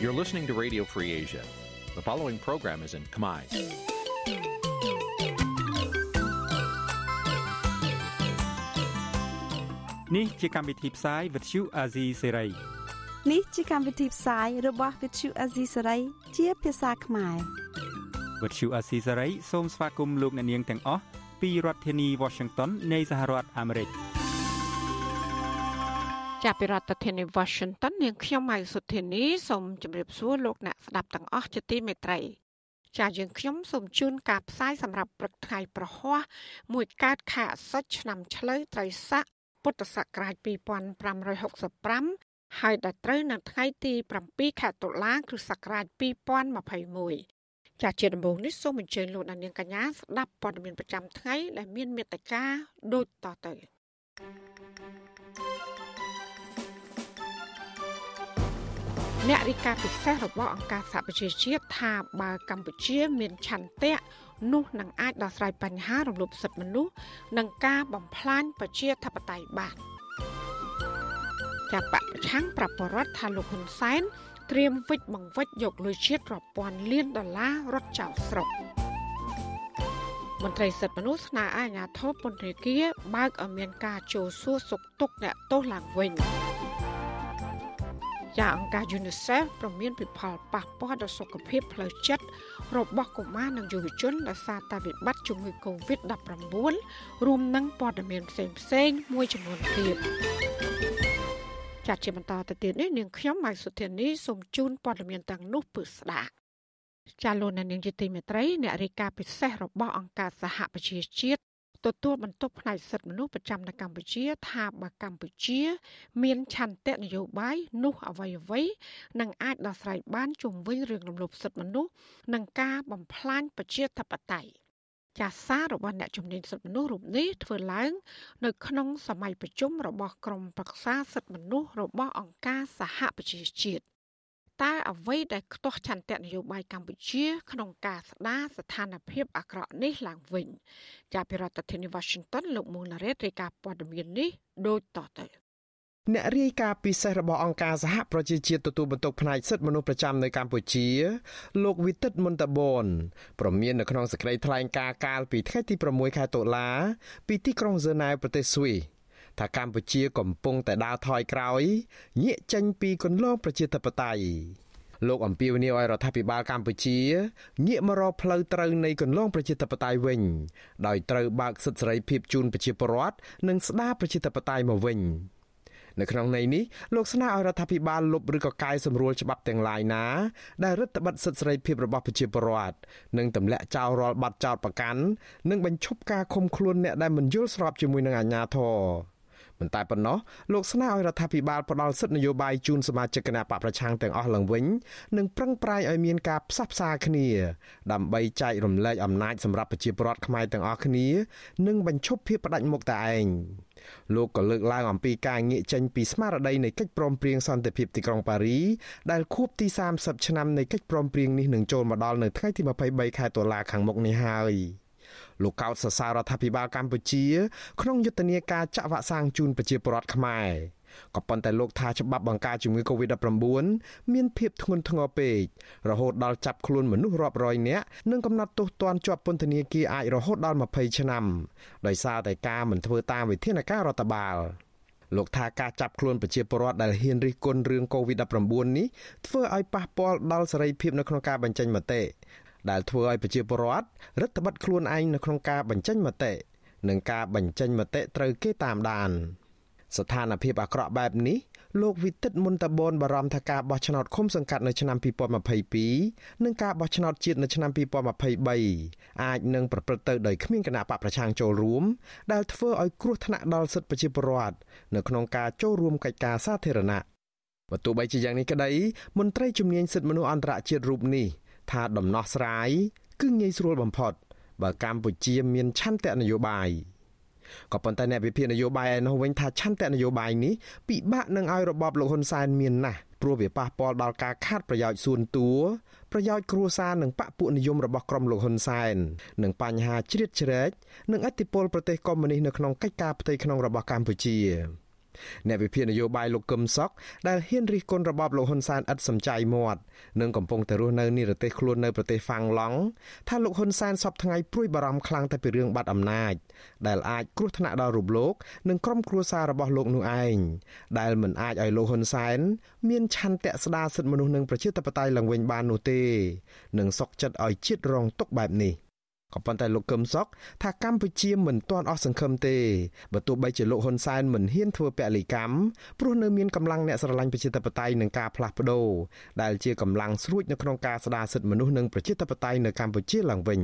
You're listening to Radio Free Asia. The following program is in Khmer. នេះជាកម្មវិធីផ្សាយ Vuthu Azizi Serai នេះជាកម្មវិធីផ្សាយរបស់ Vuthu Azizi Serai ជាភាសាខ្មែរ Vuthu Azizi Serai សូមស្វាគមន៍លោកអ្នកនាងទាំងអស់ពីរដ្ឋធានី Washington នៃសហរដ្ឋអាមេរិក ចាប់ពីរដ្ឋធានី Washington នាងខ្ញុំម៉ៃសុធានីសូមជម្រាបសួរលោកអ្នកស្ដាប់ទាំងអស់ជាទីមេត្រីចាយើងខ្ញុំសូមជូនការផ្សាយសម្រាប់ព្រឹកថ្ងៃប្រហ័សមួយកើតខែអាសត់ឆ្នាំឆ្លូវត្រីស័កពុទ្ធសករាជ2565ហើយដល់ត្រូវនៅថ្ងៃទី7ខែតុលាគ្រិស្តសករាជ2021ចាជាដំបូងនេះសូមអញ្ជើញលោកអ្នកនាងកញ្ញាស្ដាប់ព័ត៌មានប្រចាំថ្ងៃដែលមានមេត្តាដូចតទៅ អ្នករិកាពិសេសរបស់អង្គការសហប្រជាជាតិថាបើកម្ពុជាមានឆន្ទៈនោះនឹងអាចដោះស្រាយបញ្ហារំលោភសិទ្ធិមនុស្សនិងការបំផ្លាញប្រជាធិបតេយ្យបានចាប់បកប្រឆាំងប្រាប់បរដ្ឋថាលោកហ៊ុនសែនត្រៀមវិច្ចបង្វិច្ចយកលុយជាតិរាប់ពាន់លានដុល្លាររត់ចោលស្រុកមន្ត្រីសិទ្ធិមនុស្សស្នើឲ្យអាជ្ញាធរពន្ធនាគារបើកឲ្យមានការចូលសួរសុខទុក្ខអ្នកទោសឡើងវិញ យ៉ាងអង្គការ UNICEF ប្រមានពីផលប៉ះពាល់ដល់សុខភាពផ្លូវចិត្តរបស់កុមារនិងយុវជនដោយសារតែវិបត្តិជំងឺ Covid-19 រួមនឹងព័ត៌មានផ្សេងៗមួយចំនួនទៀតចាត់ជាបន្តទៅទៀតនេះនាងខ្ញុំម៉ៃសុធានីសូមជូនព័ត៌មានទាំងនោះពឺស្ដាប់ចាលោកនាងជាទីមេត្រីអ្នករាយការណ៍ពិសេសរបស់អង្គការសហប្រជាជាតិ ទទួលបន្ទុកផ្នែកសិទ្ធិមនុស្សប្រចាំនៅកម្ពុជា ថាបើកម្ពុជា មានឆន្ទៈនយោបាយនោះអ្វីអ្វីនឹងអាចដោះស្រាយបានជុំវិញរឿងរំលោភសិទ្ធិមនុស្សនិងការបំផ្លាញប្រជាធិបតេយ្យចាសសាររបស់អ្នកជំនាញសិទ្ធិមនុស្សរូបនេះធ្វើឡើង នៅក្នុងសម័យប្រជុំរបស់ក្រមប្រឹក្សាសិទ្ធិមនុស្សរបស់អង្គការសហប្រជាជាតិ តើអ្វីដែលខ្ទាស់ឆន្ទៈនយោបាយកម្ពុជា ក្នុងការស្ដារស្ថានភាពអាក្រក់នេះឡើងវិញចាប់ពីរដ្ឋធានី Washington លោកមូលណារ៉េតរាយការណ៍ព័ត៌មាននេះដូចតទៅអ្នករាយការណ៍ពិសេសរបស់អង្គការសហប្រជាជាតិទទួលបន្ទុកផ្នែកសិទ្ធិមនុស្សប្រចាំនៅកម្ពុជា លោកវិទិតមុនតបនប្រមាននៅក្នុងសេចក្តីថ្លែងការណ៍កាលពីថ្ងៃទី6ខែតុលាពីទីក្រុងហ្សឺណែវប្រទេសស្វីស ថាកម្ពុជាកំពុងតែដើរថយក្រោយងាកចេញពីគន្លងប្រជាធិបតេយ្យលោកអំពីវនីឲ្យរដ្ឋាភិបាលកម្ពុជាងាកមករកផ្លូវត្រូវនៃគន្លងប្រជាធិបតេយ្យវិញ ដោយត្រូវបើកសិទ្ធិសេរីភាពជូនប្រជាពលរដ្ឋនិងស្ដារប្រជាធិបតេយ្យមកវិញនៅក្នុងន័យនេះលោកស្នើឲ្យរដ្ឋាភិបាលលុបឬក៏កែសម្រួលច្បាប់ទាំងឡាយណាដែលរដ្ឋបិទសិទ្ធិសេរីភាពរបស់ប្រជាពលរដ្ឋនិងទម្លាក់ចោលរាល់បទចោទប្រកាន់និងបញ្ឈប់ការឃុំខ្លួនអ្នកដែលមិនយល់ស្របជាមួយនឹងអាជ្ញាធរ មិនតែប៉ុណ្ណោះលោកស្នើឲ្យរដ្ឋាភិបាលផ្ដល់សិទ្ធិនយោបាយជូនសមាជិកគណៈបកប្រឆាំងទាំងអស់ឡើងវិញនិងប្រឹងប្រែងឲ្យមានការផ្សះផ្សាគ្នាដើម្បីចែករំលែកអំណាចសម្រាប់ប្រជាពលរដ្ឋខ្មែរទាំងអស់គ្នា និងបញ្ឈប់ភាពផ្ដាច់មុខតែឯងលោកក៏លើកឡើងអំពីការងាកចេញពីស្មារតីនៃកិច្ចព្រមព្រៀងសន្តិភាពទីក្រុងប៉ារីដែលខួបទី30ឆ្នាំនៃកិច្ចព្រមព្រៀងនេះនឹងចូលមកដល់នៅថ្ងៃទី23ខែតុលាខាងមុខនេះហើយ។ លោកកោតសរសើររដ្ឋាភិបាលកម្ពុជា ក្នុងយុទ្ធនាការចាក់វ៉ាក់សាំងជូនប្រជាពលរដ្ឋខ្មែរក៏ប៉ុន្តែលោកថាច្បាប់បង្ការជំងឺ Covid-19 មានភាពធ្ងន់ធ្ងរពេករហូតដល់ចាប់ខ្លួនមនុស្សរាប់រយនាក់និងកំណត់ទោសទណ្ឌជាប់ពន្ធនាគារអាចរហូតដល់20ឆ្នាំដោយសារតែការមិនធ្វើតាមវិធានការរដ្ឋបាលលោកថាការចាប់ខ្លួនប្រជាពលរដ្ឋដែលហ៊ានរិះគន់រឿង COVID-19 នេះធ្វើឲ្យប៉ះពាល់ដល់សេរីភាពនៅក្នុងការបញ្ចេញមតិ ដែលធ្វើឲ្យប្រជាពលរដ្ឋរដ្ឋបတ်ខ្លួនឯងនៅក្នុងការបញ្ចេញមតិនិងការបញ្ចេញមតិត្រូវគេតាមដាន ស្ថានភាពអាក្រក់បែបនេះលោកវិទិតមុនតបនបារម្ភថាការបោះឆ្នោតឃុំសង្កាត់នៅឆ្នាំ2022និងការបោះឆ្នោតជាតិនៅឆ្នាំ2023អាចនឹងប្រព្រឹត្តទៅដោយគ្មានគណៈបកប្រឆាំងចូលរួម ដែលធ្វើឲ្យគ្រោះថ្នាក់ដល់សិទ្ធិប្រជាពលរដ្ឋនៅក្នុងការចូលរួមកិច្ចការសាធារណៈបើទោះបីជាយ៉ាងនេះក្តីមន្ត្រីជំនាញសិទ្ធិមនុស្សអន្តរជាតិរូបនេះ ថាដំណោះស្រាយគឺងាយស្រួលបំផុតបើកម្ពុជាមានឆន្ទៈនយោបាយក៏ប៉ុន្តែអ្នកវិភាគនយោបាយឯនោះវិញថាឆន្ទៈនយោបាយនេះពិបាកនឹងឲ្យរបបលោកហ៊ុនសែនមានណាស់ព្រោះវាប៉ះពាល់ដល់ការខាត់ប្រយោជន៍សួនតួប្រយោជន៍គ្រួសារនិងបពពួកនិយមរបស់ក្រុមលោកហ៊ុនសែននិងបញ្ហាជ្រៀតជ្រែកនិងអធិបុលប្រទេសកុម្មុយនីសនៅក្នុងកិច្ចការផ្ទៃក្នុងរបស់កម្ពុជា អ្នកវិភាគនយោបាយលោកកឹមសុខដែលហ៊ានរិះគន់របបលោកហ៊ុនសែនឥតសំចៃមាត់និងកំពុងតែរស់នៅនិរទេសខ្លួននៅប្រទេសហ្វាំងឡង់ថាលោកហ៊ុនសែនសពថ្ងៃព្រួយបារម្ភខ្លាំងតែពីរឿងបាត់អំណាច ដែលអាចគ្រោះថ្នាក់ដល់រូបលោកនិងក្រុមគ្រួសាររបស់លោកនោះឯងដែលមិនអាចឲ្យលោកហ៊ុនសែនមានឆន្ទៈស្ដារសិទ្ធិមនុស្សនិងប្រជាធិបតេយ្យឡើងវិញបាននោះទេ និងសុកចិត្តឲ្យជាតិរងទុកបែបនេះ ក៏ប៉ុន្តែលោកកឹមសុខថាកម្ពុជាមិនទាន់អស់សង្ឃឹមទេបើទោះបីជាលោកហ៊ុនសែនមិនហ៊ានធ្វើពលិកម្មព្រោះនៅមានកម្លាំងអ្នកស្រឡាញ់ប្រជាធិបតេយ្យនិងការផ្លាស់ប្ដូរដែលជាកម្លាំងស្រួចនៅក្នុងការស្ដារសិទ្ធិមនុស្សនិងប្រជាធិបតេយ្យនៅកម្ពុជាឡើងវិញ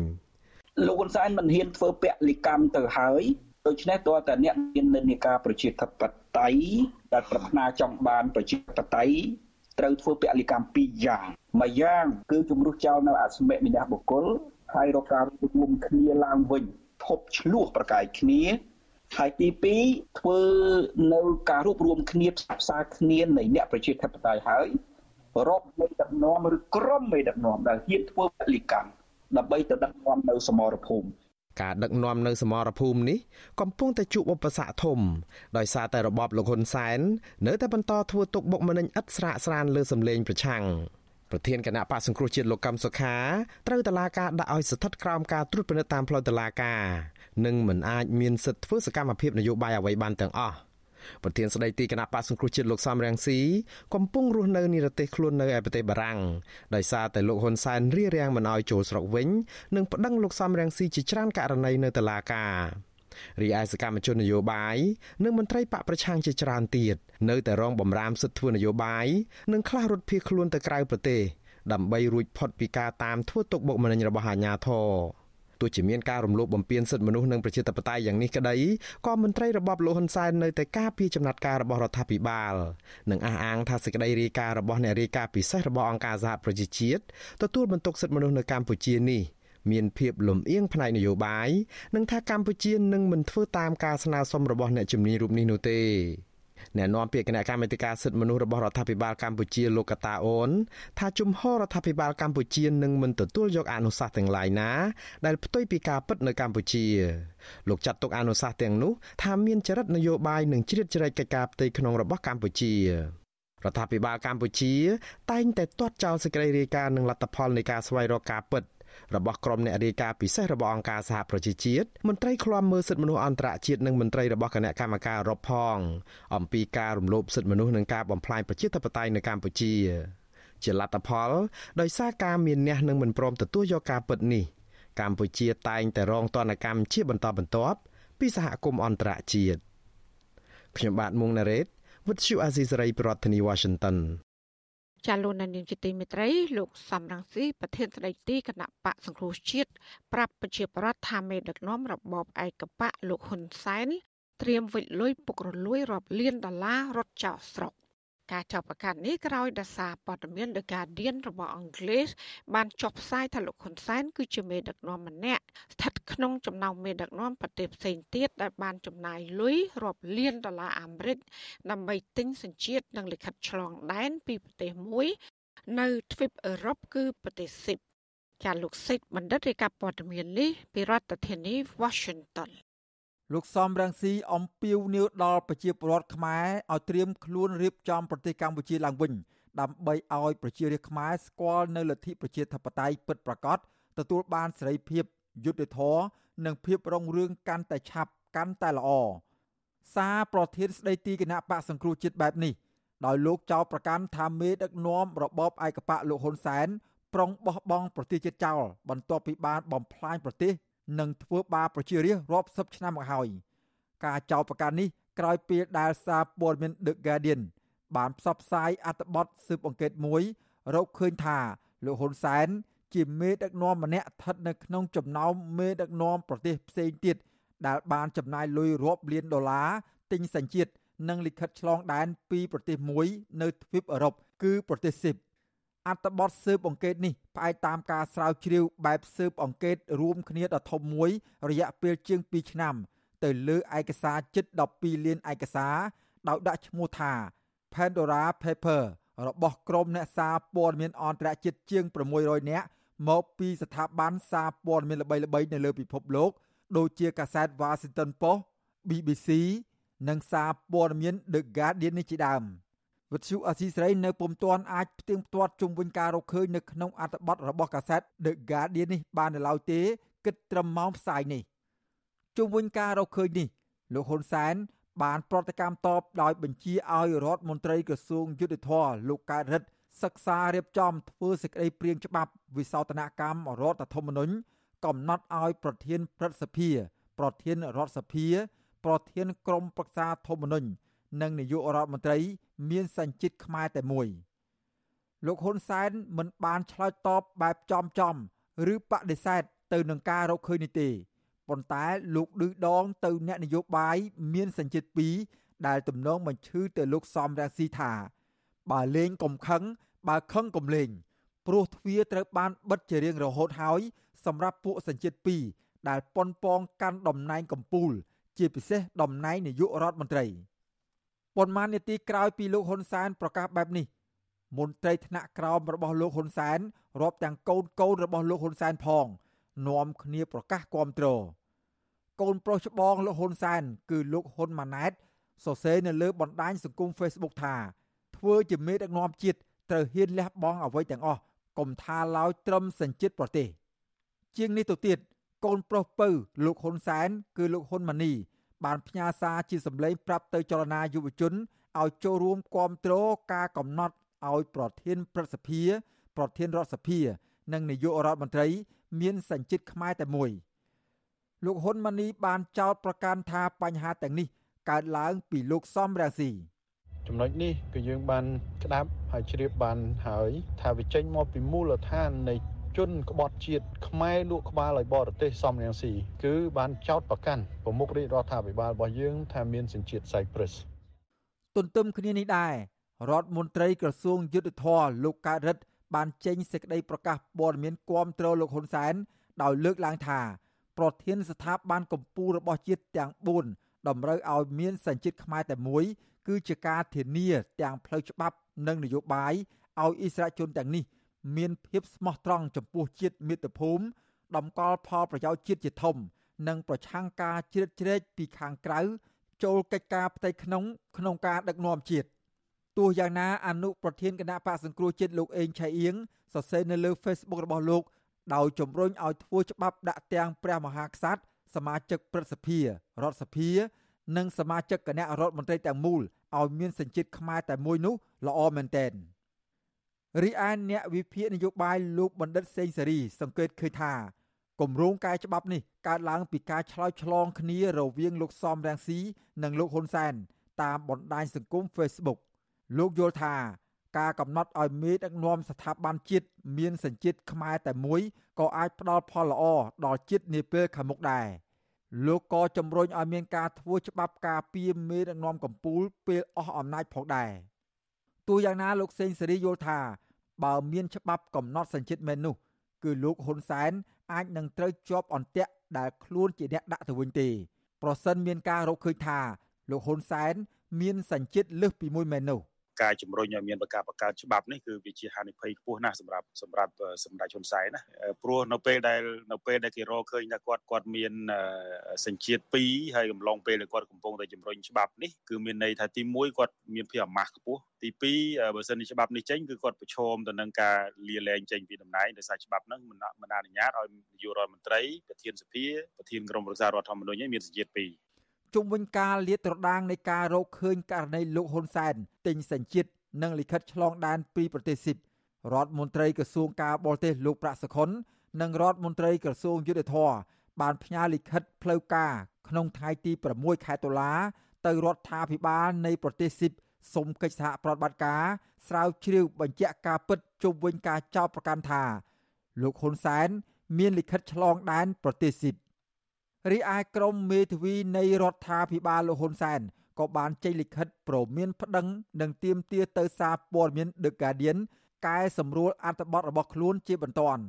លោកហ៊ុនសែនមិនហ៊ានធ្វើពលិកម្មទៅហើយដូច្នេះតើតើអ្នកមាននិន្នាការប្រជាធិបតេយ្យដែលប្រាថ្នាចង់បានប្រជាធិបតេយ្យត្រូវធ្វើពលិកម្មពីរយ៉ាងមួយយ៉ាងគឺជំរុះចោលនៅអសមមិញបុគ្គល ហើយរកការរួមគ្នាឡើងវិញធប់ឆ្លោះប្រកែកគ្នាហើយទី2ធ្វើនៅការរួបរวมគ្នាផ្សះផ្សាគ្នានៃអ្នកប្រជាធិបតេយ្យហើយរាប់មេដឹកនាំឬក្រុមមេដឹកនាំដែលហ៊ានធ្វើពលិកម្មដើម្បីទៅដឹកនាំនៅសមរភូមិការដឹកនាំនៅសមរភូមិនេះកំពុងតែជួបឧបសគ្គធំដោយសារតែរបបលោកហ៊ុនសែននៅតែបន្តធ្វើទុកបុកម្នេញឥតស្រាកស្រានលើសម្លេងប្រឆាំង ប្រធានគណៈបកសង្គ្រោះជាតិលោកកម្មសុខាត្រូវតឡាការដាក់ឲ្យស្ថិតក្រោមការត្រួតពិនិត្យតាមផ្លូវតឡាការនិងមិនអាចមានសិទ្ធិធ្វើសកម្មភាពនយោបាយអ្វីបានទាំងអស់ប្រធានស្ដីទីគណៈបកសង្គ្រោះជាតិលោកសំរងស៊ីកំពុងរស់នៅនិរទេសខ្លួននៅឯប្រទេសបារាំងដោយសារតែលោកហ៊ុនសែនរៀបរៀងមិនឲ្យចូលស្រុកវិញនិងប្តឹងលោកសំរងស៊ីជាច្រើនករណីនៅតុលាការ រីឯសកម្មជននយោបាយនិងមន្ត្រីបកប្រឆាំងជាច្រើនទៀតនៅតែរងបំរាមសិទ្ធិធ្វើនយោបាយនិងខ្លះរត់ភៀសខ្លួនទៅក្រៅប្រទេសដើម្បីរួចផុតពីការតាមធ្វើទុកបុកម្នេញរបស់អាជ្ញាធរទោះជាមានការរំលោភបំពានសិទ្ធិមនុស្សនិងប្រជាធិបតេយ្យយ៉ាងនេះក្តីក៏មន្ត្រីរបបលោកហ៊ុនសែននៅតែការពារចំណាត់ការរបស់រដ្ឋាភិបាលនិងអះអាងថាសេចក្តីរាយការណ៍របស់អ្នករាយការណ៍ពិសេសរបស់អង្គការសហប្រជាជាតិទទួលបន្ទុកសិទ្ធិមនុស្សនៅកម្ពុជានេះ មានភាពលំអៀងផ្នែកនយោបាយនិងថាកម្ពុជានឹងមិនធ្វើតាមការស្នើសុំរបស់អ្នកជំនាញរូបនេះនោះទេអ្នកនាំពាក្យគណៈកម្មាធិការសិទ្ធិមនុស្សរបស់រដ្ឋាភិបាលកម្ពុជាលោកកតាអូនថាជំហររដ្ឋាភិបាលកម្ពុជានឹងមិនទទួលយកអនុសាសន៍ទាំងឡាយណាដែលផ្ទុយពីការពិតនៅកម្ពុជាលោកចាត់ទុកអនុសាសន៍ទាំងនោះថាមានចរិតនយោបាយនិងជ្រៀតជ្រែកកិច្ចការផ្ទៃក្នុងរបស់កម្ពុជារដ្ឋាភិបាលកម្ពុជាតែងតែទាត់ចោលសេចក្តីរាយការណ៍និងលទ្ធផលនៃការស្វែងរកការពិត របស់ក្រុមអ្នករាយការណ៍ពិសេសរបស់អង្គការសហប្រជាជាតិមន្ត្រីឃ្លាំមើលសិទ្ធិមនុស្សអន្តរជាតិនិងមន្ត្រីរបស់គណៈកម្មការអឺរ៉ុបផងអំពីការរំលោភសិទ្ធិមនុស្សនិងការបំផ្លាញប្រជាធិបតេយ្យនៅកម្ពុជាជាលទ្ធផលដោយសារការមានអ្នកនឹងមិនព្រមទទួលយកការពិតនេះកម្ពុជាតែងតែរងទណ្ឌកម្មជាបន្តបន្ទាប់ពីសហគមន៍អន្តរជាតិខ្ញុំបាទមុងណារ៉េត With you Azizi Ray ប្រធានាធិបតី Washington ចាលោកនាយកជាទីមេត្រីលោកសំរងស៊ីប្រធានស្ដីទីគណៈបកសង្គ្រោះជាតិប្រាប់ប្រជាប្រដ្ឋថាមេដឹកនាំរបបឯកបកលោកហ៊ុនសែនត្រៀមវិលលុយពុករលួយរាប់លានដុល្លាររត់ចោលស្រុក ការចាប់ប្រកាន់នេះក្រោយដោយសារព័ត៌មាន The Guardian របស់អង់គ្លេសបានចុះផ្សាយថាលោកហ៊ុនសែនគឺជាមេដឹកនាំម្នាក់ស្ថិតក្នុងចំណោមមេដឹកនាំប្រទេសផ្សេងទៀតដែលបានចំណាយលុយរាប់លានដុល្លារអាមេរិកដើម្បីទិញសញ្ជាតិនិងលិខិតឆ្លងដែនពីប្រទេសមួយ នៅទ្វីបអឺរ៉ុបគឺប្រទេសស៊ីបចាលោកសេចបណ្ឌិតរាយការណ៍ព័ត៌មាននេះពីរដ្ឋធានី Washington លោកសំរងស៊ីអំពាវនាវដល់ប្រជាពលរដ្ឋខ្មែរឲ្យត្រៀមខ្លួនរៀបចំប្រទេសកម្ពុជាឡើងវិញដើម្បីឲ្យប្រជារាស្ត្រខ្មែរស្គាល់នៅលទ្ធិប្រជាធិបតេយ្យពិតប្រាកដទទួលបានសេរីភាពយុត្តិធម៌និងភាពរុងរឿងកាន់តែឆាប់កាន់តែល្អសារប្រធានស្ដីទីគណៈបកសង្គ្រោះជាតិបែបនេះដោយលោកចៅប្រកាន់ថាមេដឹកនាំរបបឯកបកលោកហ៊ុនសែនប្រុងបោះបង់ប្រទេសជាតិចោលបន្ទាប់ពីបានបំផ្លាញប្រទេស និងធ្វើបាបប្រជារាស្ត្ររាប់សិបឆ្នាំមកហើយការចោទប្រកាន់នេះក្រោយពេលដែលសារព័ត៌មាន The Guardian បានផ្សព្វផ្សាយអត្ថបទស៊ើបអង្កេតមួយរកឃើញថាលោកហ៊ុនសែនជាមេដឹកនាំម្នាក់ស្ថិតនៅក្នុងចំណោមមេដឹកនាំប្រទេសផ្សេងទៀតដែលបានចំណាយលុយរាប់លានដុល្លារទិញសញ្ជាតិនិងលិខិតឆ្លងដែនពីប្រទេសមួយនៅទ្វីបអឺរ៉ុបគឺប្រទេសស៊ីប អត្ថបទស៊ើបអង្កេតនេះផ្អែកតាមការស្រាវជ្រាវបែបស៊ើបអង្កេតរួមគ្នាដ៏ធំមួយ រយៈពេលជាង2ឆ្នាំ ទៅលើឯកសារជិត12លានឯកសារដោយដាក់ឈ្មោះថា Pandora Paper របស់ក្រុមអ្នកសារព័ត៌មានអន្តរជាតិជាង600នាក់មកពីស្ថាប័នសារព័ត៌មានល្បីៗនៅលើពិភពលោកដូចជាកាសែត Washington Post BBC និងសារព័ត៌មាន The Guardian នេះជាដើម វិទ្យុអស៊ីសេរីនៅពុំទាន់អាចផ្ទៀងផ្ទាត់ជុំវិញការរកឃើញនៅក្នុងអត្ថបទរបស់កាសែត The Guardian នេះបាននៅឡើយទេគិតត្រឹមម៉ោងផ្សាយនេះជុំវិញការរកឃើញនេះលោកហ៊ុនសែនបានប្រតិកម្មតបដោយបញ្ជាឲ្យរដ្ឋមន្ត្រីក្រសួងយុទ្ធភ័ពលោកកើតរិទ្ធសិក្សារៀបចំធ្វើសេចក្តីព្រាងច្បាប់វិសោធនកម្មរដ្ឋធម្មនុញ្ញកំណត់ឲ្យប្រធានព្រឹទ្ធសភា ប្រធានរដ្ឋសភា ប្រធានក្រុមប្រឹក្សាធម្មនុញ្ញ និងនាយករដ្ឋមន្ត្រី មានសញ្ជាតិខ្មែរតែមួយលោកហ៊ុនសែនមិនបានឆ្លើយតបបែបចំចំឬបដិសេធទៅនឹងការរកឃើញនេះទេប៉ុន្តែលោកឌឺដងទៅអ្នកនយោបាយមានសញ្ជាតិ2ដែលទំនងបញ្ឈឺទៅលោកសំរាស៊ីថា បើលេងកំខឹងបើខឹងកំលេងព្រោះទ្វារត្រូវបានបិទជារៀងរហូតហើយ សម្រាប់ពួកសញ្ជាតិ2ដែលប៉ុនប៉ងកាន់តំណែងកម្ពុជាជាពិសេសតំណែងនាយករដ្ឋមន្ត្រី ប៉ុន្មាននាទីក្រោយពីលោកហ៊ុនសែនប្រកាសបែបនេះមន្ត្រីថ្នាក់ក្រោមរបស់លោកហ៊ុនសែនរាប់ទាំងកូនកូនរបស់លោកហ៊ុនសែនផងនាំគ្នាប្រកាសគាំទ្រកូនប្រុសច្បងលោកហ៊ុនសែនគឺលោកហ៊ុនម៉ាណែតសរសេរនៅលើបណ្ដាញសង្គម Facebook ថាធ្វើជាមេដឹកនាំជាតិត្រូវហ៊ានលះបង់អ្វីទាំងអស់កុំថាឡើយត្រឹមសញ្ជាតិប្រទេស ជាងនេះទៅទៀតកូនប្រុសពៅលោកហ៊ុនសែនគឺលោកហ៊ុនម៉ាណី បានផ្ញើសារជាសម្លេងប្រាប់ទៅចលនាយុវជនឲ្យចូលរួមគាំទ្រការកំណត់ឲ្យប្រធានព្រឹទ្ធសភាប្រធានរដ្ឋសភា និងនាយករដ្ឋមន្ត្រី មានសញ្ជាតិខ្មែរតែមួយលោកហ៊ុនម៉ាណីបានចោទប្រកាន់ថាបញ្ហាទាំងនេះកើតឡើងពីលោកសំរាស៊ីចំណុចនេះគឺយើងបានក្តាប់ហើយជ្រាបបានហើយថាវាចេញមកពីមូលដ្ឋាននៃ ជនក្បត់ជាតិខ្មែរលក់ក្បាលឲ្យបរទេសសំរងស៊ីគឺបានចោតប្រកាន់ប្រមុខរាជរដ្ឋាភិបាលរបស់យើងថាមានសញ្ជាតិសៃប្រុសទន្ទឹមគ្នានេះដែររដ្ឋមន្ត្រីក្រសួងយុទ្ធភ័ពលោកកើតរិទ្ធបានចេញសេចក្តីប្រកាសព័ត៌មានគាំទ្រលោកហ៊ុនសែនដោយលើកឡើងថាប្រធានស្ថាប័នកម្ពុជារបស់ជាតិទាំង4តម្រូវឲ្យមានសញ្ជាតិខ្មែរតែមួយ គឺជាការធានាទាំងផ្លូវច្បាប់និងនយោបាយឲ្យអិសរាជជនទាំងនេះ មានភាពស្មោះត្រង់ចំពោះជាតិមាតុភូមិតម្កល់ផលប្រយោជន៍ជាតិជាធំ និងប្រឆាំងការជ្រៀតជ្រែកពីខាងក្រៅចូលកិច្ចការផ្ទៃក្នុងក្នុងការដឹកនាំជាតិទោះយ៉ាងណាអនុប្រធានគណៈបកសង្គ្រោះជាតិលោកអេងឆៃអៀងសរសេរនៅលើ Facebook របស់លោកដោយជំរុញឲ្យធ្វើច្បាប់ដាក់ទាំងព្រះមហាក្សត្រសមាជិកព្រឹទ្ធសភារដ្ឋសភា និងសមាជិកគណៈរដ្ឋមន្ត្រីទាំងមូលឲ្យមានសញ្ជាតិខ្មែរតែមួយនោះល្អមែនទែន រីឯអ្នកវិភាគនយោបាយលោកបណ្ឌិតសេងសេរី សង្កេតឃើញថាគម្រោងកែច្បាប់នេះកើតឡើងពីការឆ្លោយឆ្លងគ្នារវាងលោកសំរាំងស៊ីនិងលោកហ៊ុនសែនតាមបណ្ដាញសង្គម Facebook លោកយល់ថាការកំណត់ឲ្យមេដឹកនាំស្ថាប័នជាតិមានសញ្ជាតិខ្មែរតែមួយក៏អាចផ្ដល់ផលល្អដល់ជាតិនាពេលខាងមុខដែរលោកក៏ជំរុញឲ្យមានការធ្វើច្បាប់ការពារមេដឹកនាំកម្ពុជាពេលអស់អំណាចផងដែរ ទោះយ៉ាងណាលោកសេងសេរីយល់ថាបើមានច្បាប់កំណត់សញ្ជាតិមែននោះ គឺលោកហ៊ុនសែនអាចនឹងត្រូវជាប់អន្ទាក់ដែលខ្លួនជាអ្នកដាក់ទៅវិញទេប្រសិនមានការរកឃើញថាលោកហ៊ុនសែនមានសញ្ជាតិលើសពីមួយមែននោះ ការជំរុញឲ្យមានបកាបង្កើតច្បាប់នេះគឺវាជាហានិភ័យខ្ពស់ណាស់សម្រាប់សម្រាប់សម្ដេចហ៊ុនសែនណាព្រោះនៅពេលដែលនៅពេលដែលគេរកឃើញថាគាត់គាត់មានសញ្ជាតិ2ហើយកំឡុងពេលដែលគាត់កំពុងតែជំរុញច្បាប់នេះគឺមានន័យថាទី1គាត់មានភាពអាម៉ាស់ខ្ពស់ទី2បើសិនជាច្បាប់នេះចេញគឺគាត់ប្រឈមទៅនឹងការលាលែងចេញពីតំណែងដោយសារច្បាប់ហ្នឹងមិនអនុញ្ញាតឲ្យនាយករដ្ឋមន្ត្រីប្រធានសភាប្រធានក្រុមប្រឹក្សារដ្ឋធម្មនុញ្ញមានសញ្ជាតិ2 ជុំវិញការលាតត្រដាងនៃការរកឃើញករណីលោកហ៊ុនសែនទិញសញ្ជាតិនិងលិខិតឆ្លងដែនពីប្រទេសស៊ីបរដ្ឋមន្ត្រីក្រសួងការបរទេសលោកប្រាក់សុខុននិងរដ្ឋមន្ត្រីក្រសួងយុទ្ធភ័ពបានផ្ញើលិខិតផ្លូវការក្នុងថ្ងៃទី6ខែតុលាទៅរដ្ឋាភិបាលនៃប្រទេសស៊ីបសុំកិច្ចសហប្រតិបត្តិការស្រាវជ្រាវបញ្ជាក់ការពិតជុំវិញការចោទប្រកាន់ថា លោកហ៊ុនសែនមានលិខិតឆ្លងដែនប្រទេសស៊ីប រីឯក្រមមេធាវីនៃរដ្ឋាភិបាលលោកហ៊ុនសែនក៏បានចេញលិខិតព្រមានប្តឹងនិងទាមទារទៅសារព័ត៌មាន The Guardian កែសម្រួលអត្ថបទរបស់ខ្លួនជាបន្ទាន់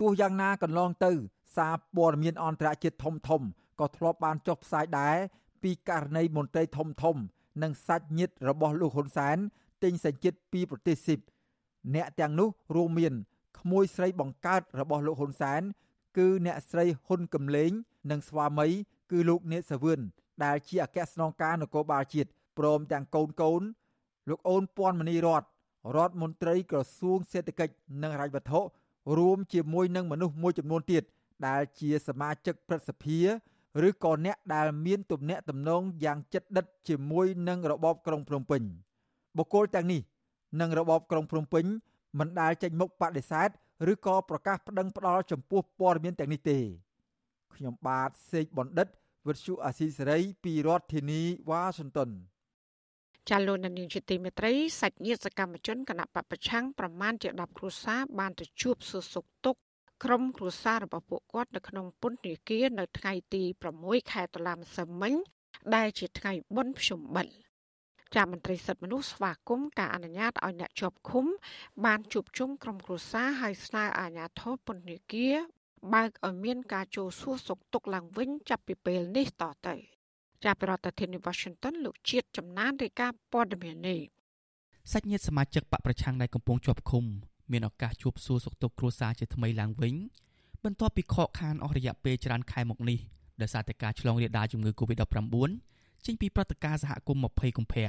ទោះយ៉ាងណាកន្លងទៅ សារព័ត៌មានអន្តរជាតិធំធំក៏ធ្លាប់បានចុះផ្សាយដែរពីករណីមន្ត្រីធំធំ និងសាច់ញាតិរបស់លោកហ៊ុនសែនទិញសញ្ជាតិពីប្រទេសស៊ីបអ្នកទាំងនោះរួមមានក្មួយស្រីបង្កើតរបស់លោកហ៊ុនសែន គឺអ្នកស្រីហ៊ុនកំលេង និងស្វាមី គឺលោកនេតសាវឿនដែលជាអគ្គស្នងការនគរបាលជាតិព្រមទាំងកូនកូន លោកអូនពាន់មនីរតរដ្ឋមន្ត្រីក្រសួងសេដ្ឋកិច្ចនិងហិរញ្ញវត្ថុរួមជាមួយនឹងមនុស្សមួយចំនួនទៀតដែលជាសមាជិកព្រឹទ្ធសភាឬក៏អ្នកដែលមានទំនាក់ទំនងយ៉ាងជិតដិតជាមួយនឹងរបបក្រុងភ្នំពេញបុគ្គលទាំងនេះនិងរបបក្រុងភ្នំពេញមិនដែលចេញមុខបដិសេធ ឬក៏ប្រកាសប្តឹងផ្ដាល់ចំពោះព័ត៌មានទាំងនេះទេខ្ញុំបាទសេកបណ្ឌិតវិទ្យុអាស៊ីសេរីពីរដ្ឋធានីវ៉ាស៊ីនតោនចាលោកនាងជាទីមេត្រីសាច់ញាតិសកម្មជនគណៈបពប្រឆាំងប្រមាណជា10គ្រួសារបានទៅជួបសួរសុខទុក្ខក្រុមគ្រួសាររបស់ពួកគាត់នៅក្នុងពន្ធនាគារនៅថ្ងៃទី6ខែតុលាម្សិលមិញដែលជាថ្ងៃបុណ្យភ្ជុំបិណ្ឌ ចាមន្ត្រីសិទ្ធិមនុស្សស្វាគមន៍ការអនុញ្ញាតឲ្យអ្នកជាប់ឃុំ បានជួបជុំក្រុមគ្រួសារហើយស្នើអាជ្ញាធរពន្ធនាគារបើកឲ្យមានការចូលសួរសុខទុក្ខឡើងវិញចាប់ពីពេលនេះតទៅចាប់ពីរដ្ឋធានី Washington លោកជាតិចំណានរាយការណ៍ព័ត៌មាននេះសាច់ញាតិសមាជិកបកប្រឆាំងដែលកំពុងជាប់ឃុំមានឱកាសជួបសួរសុខទុក្ខគ្រួសារជាថ្មីឡើងវិញបន្ទាប់ពីខកខានអស់រយៈពេលច្រើនខែមកនេះដោយសារតែការឆ្លងរាលដាលជំងឺ Covid-19 ចេញពីព្រឹត្តិការណ៍សហគមន៍20កុម្ភៈ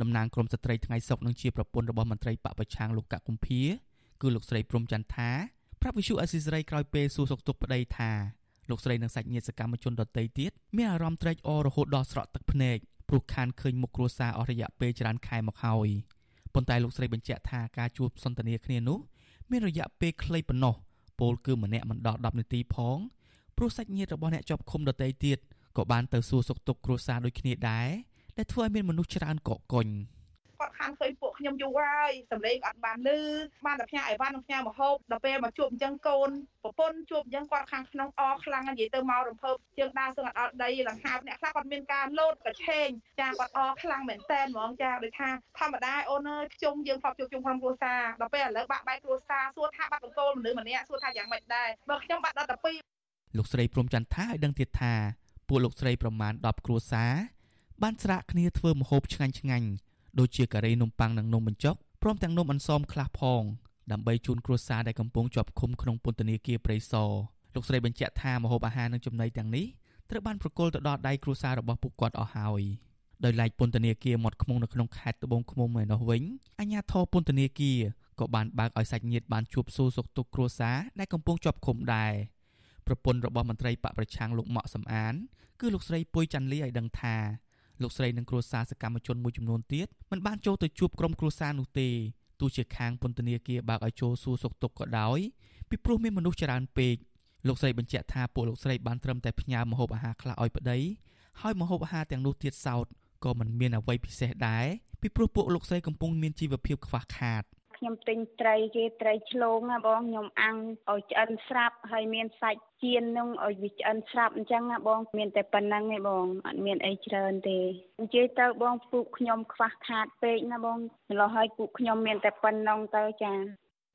តំណាងក្រមស្ត្រីថ្ងៃសុកនឹងជាប្រពន្ធរបស់មន្ត្រីបពប្រឆាំងលោកកកុម្ភាគឺលោកស្រីព្រំចន្ទថាប្រាប់វិសុអេស៊ីសរ៉ៃក្រោយពេលសួរសុខទុក្ខប្តីថាលោកស្រីនិងសាច់ញាតិសកម្មជនដទៃទៀតមានអារម្មណ៍ត្រេកអររហូតដល់ស្រក់ទឹកភ្នែកព្រោះខានឃើញមុខគ្រួសារអស់រយៈពេលច្រើនខែមកហើយប៉ុន្តែលោកស្រីបញ្ជាក់ថាការជួបសន្ទនាគ្នានោះមានរយៈពេលខ្លីប៉ុណ្ណោះពលគឺម្នាក់មិនដល់10នាទីផងព្រោះសាច់ញាតិរបស់អ្នកជាប់ឃុំដទៃទៀត ក៏បានទៅសួរសុខទុក្ខគ្រួសារដូចគ្នាដែរដែលធ្វើឲ្យមានមនុស្សច្រើនកកកុញគាត់ខានឃើញពួកខ្ញុំយូរហើយសម្លេងអត់បានលឺបានតែផ្ញើអីវ៉ាន់និងផ្ញើមហូបដល់ពេលមកជួបអញ្ចឹងកូនប្រពន្ធជួបអញ្ចឹងគាត់ខាងក្នុងអខ្លាំងនិយាយទៅមករំភើបជើងដើរសឹងអត់អត់ដីលង្ហាអ្នកខ្លះគាត់មានការលោតកឆេងចាគាត់អខ្លាំងមែនតែនហ្មងចាដូចថាធម្មតាអូនអើយខ្ជុំយើងផងជួបជុំក្រុមគ្រួសារដល់ពេលឥឡូវបាក់បែកគ្រួសារសួរថាបាត់បង្គោលមនុស្សម្នាក់សួរថាយ៉ាងម៉េចដែរបើខ្ញុំបាត់ដល់តែ2លោកស្រីព្រំចន្ទថាឲ្យដឹងទៀតថា ពួកលោកស្រីប្រមាណ10គ្រួសារបានស្រាក់គ្នាធ្វើម្ហូបឆ្ងាញ់ឆ្ងាញ់ដូចជាការីនំប៉័ងនិងនំបញ្ចុកព្រមទាំងនំអន្សមខ្លះផងដើម្បីជូនគ្រួសារដែលកំពុងជាប់ឃុំក្នុងពន្ធនាគារព្រៃសរលោកស្រីបញ្ជាក់ថាម្ហូបអាហារនិងចំណីទាំងនេះត្រូវបានប្រគល់ទៅដល់ដៃគ្រួសាររបស់ពួកគាត់អស់ហើយដោយឡែកពន្ធនាគារមាត់ឃុំនៅក្នុងខេត្តត្បូងឃ្មុំឯនោះវិញអាជ្ញាធរពន្ធនាគារក៏បានបើកឲ្យសាច់ញាតិបានជួបសួរសុខទុក្ខគ្រួសារដែលកំពុងជាប់ឃុំដែរ ប្រពន្ធរបស់មន្ត្រីបកប្រឆាំងលោកម៉ាក់សំអាន គឺលោកស្រីពុយច័ន្ទលីឲ្យដឹងថាលោកស្រីនិងគ្រួសារសកម្មជនមួយចំនួនទៀតមិនបានចូលទៅជួបក្រុមគ្រួសារនោះទេទោះជាខាងពន្ធនាគារបើកឲ្យចូលសួរសុខទុក្ខក៏ដោយពីព្រោះមានមនុស្សច្រើនពេកលោកស្រីបញ្ជាក់ថាពួកលោកស្រីបានត្រឹមតែផ្ញើម្ហូបអាហារខ្លះឲ្យប្តីហើយម្ហូបអាហារទាំងនោះទៀតសោតក៏មិនមានអ្វីពិសេសដែរពីព្រោះពួកលោកស្រីកំពុងមានជីវភាពខ្វះខាត ខ្ញុំទិញត្រីគេត្រីឆ្លងណាបងខ្ញុំអាំងឲ្យឆ្អិនស្រាប់ហើយមានសាច់ចៀននឹងឲ្យវាឆ្អិនស្រាប់អញ្ចឹងណាបង មានតែប៉ុណ្្នឹងឯងបងអត់មានអីច្រើនទេនិយាយទៅបងពូកខ្ញុំខ្វះខាតពេកណាបងម្ល៉េះហើយពូកខ្ញុំមានតែប៉ុណ្ណឹងទៅចា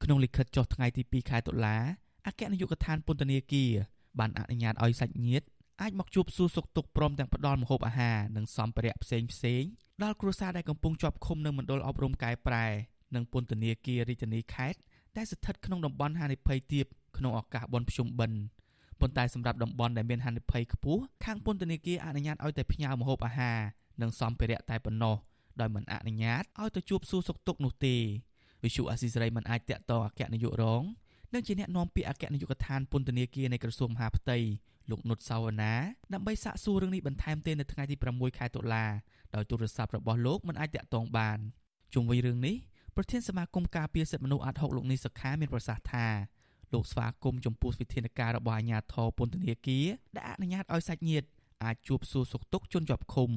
ក្នុងលិខិតចុះថ្ងៃទី2ខែតុលាអគ្គនាយកដ្ឋានពន្ធនាគារបានអនុញ្ញាតឲ្យសាច់ញាតិអាចមកជួបសួរសុខទុក្ខព្រមទាំងផ្ដល់ម្ហូបអាហារនិងសម្ភារៈផ្សេងផ្សេងដល់គ្រួសារដែលកំពុងជាប់ឃុំនៅមណ្ឌលអប់រំកែប្រែ និងពន្ធនាគាររាជធានីខេត្តដែលស្ថិតក្នុងតំបន់ហានិភ័យទាបក្នុងឱកាសបុណ្យភ្ជុំបិណ្ឌប៉ុន្តែសម្រាប់តំបន់ដែលមានហានិភ័យខ្ពស់ខាងពន្ធនាគារអនុញ្ញាតឲ្យតែផ្ញើម្ហូបអាហារនិងសម្ភារៈតែប៉ុណ្ណោះដោយមិនអនុញ្ញាតឲ្យទៅជួបសួរសុខទុក្ខនោះទេវិសុអាស៊ីសេរីមិនអាចតាក់ទងអគ្គនាយករងនិងជាអ្នកនាំពាក្យអគ្គនាយកដ្ឋានពន្ធនាគារនៃក្រសួងមហាផ្ទៃលោកនុតសាវណ្ណាដើម្បីសាកសួររឿងនេះបន្ថែមទេនៅថ្ងៃទី6ខែតុលាដោយទូរស័ព្ទរបស់លោកមិនអាចតាក់ទងបានជុំវិញរឿងនេះ ប្រធានសមាគមការពារសិទ្ធិមនុស្សអាត់ហុកលោកនេះសុខាមានប្រសាសន៍ថាលោកស្វាគមន៍ចំពោះវិធានការរបស់អាជ្ញាធរពន្ធនាគារដែលអនុញ្ញាតឲ្យសាច់ញាតិអាចជួបសួរសុខទុក្ខជនជាប់ឃុំ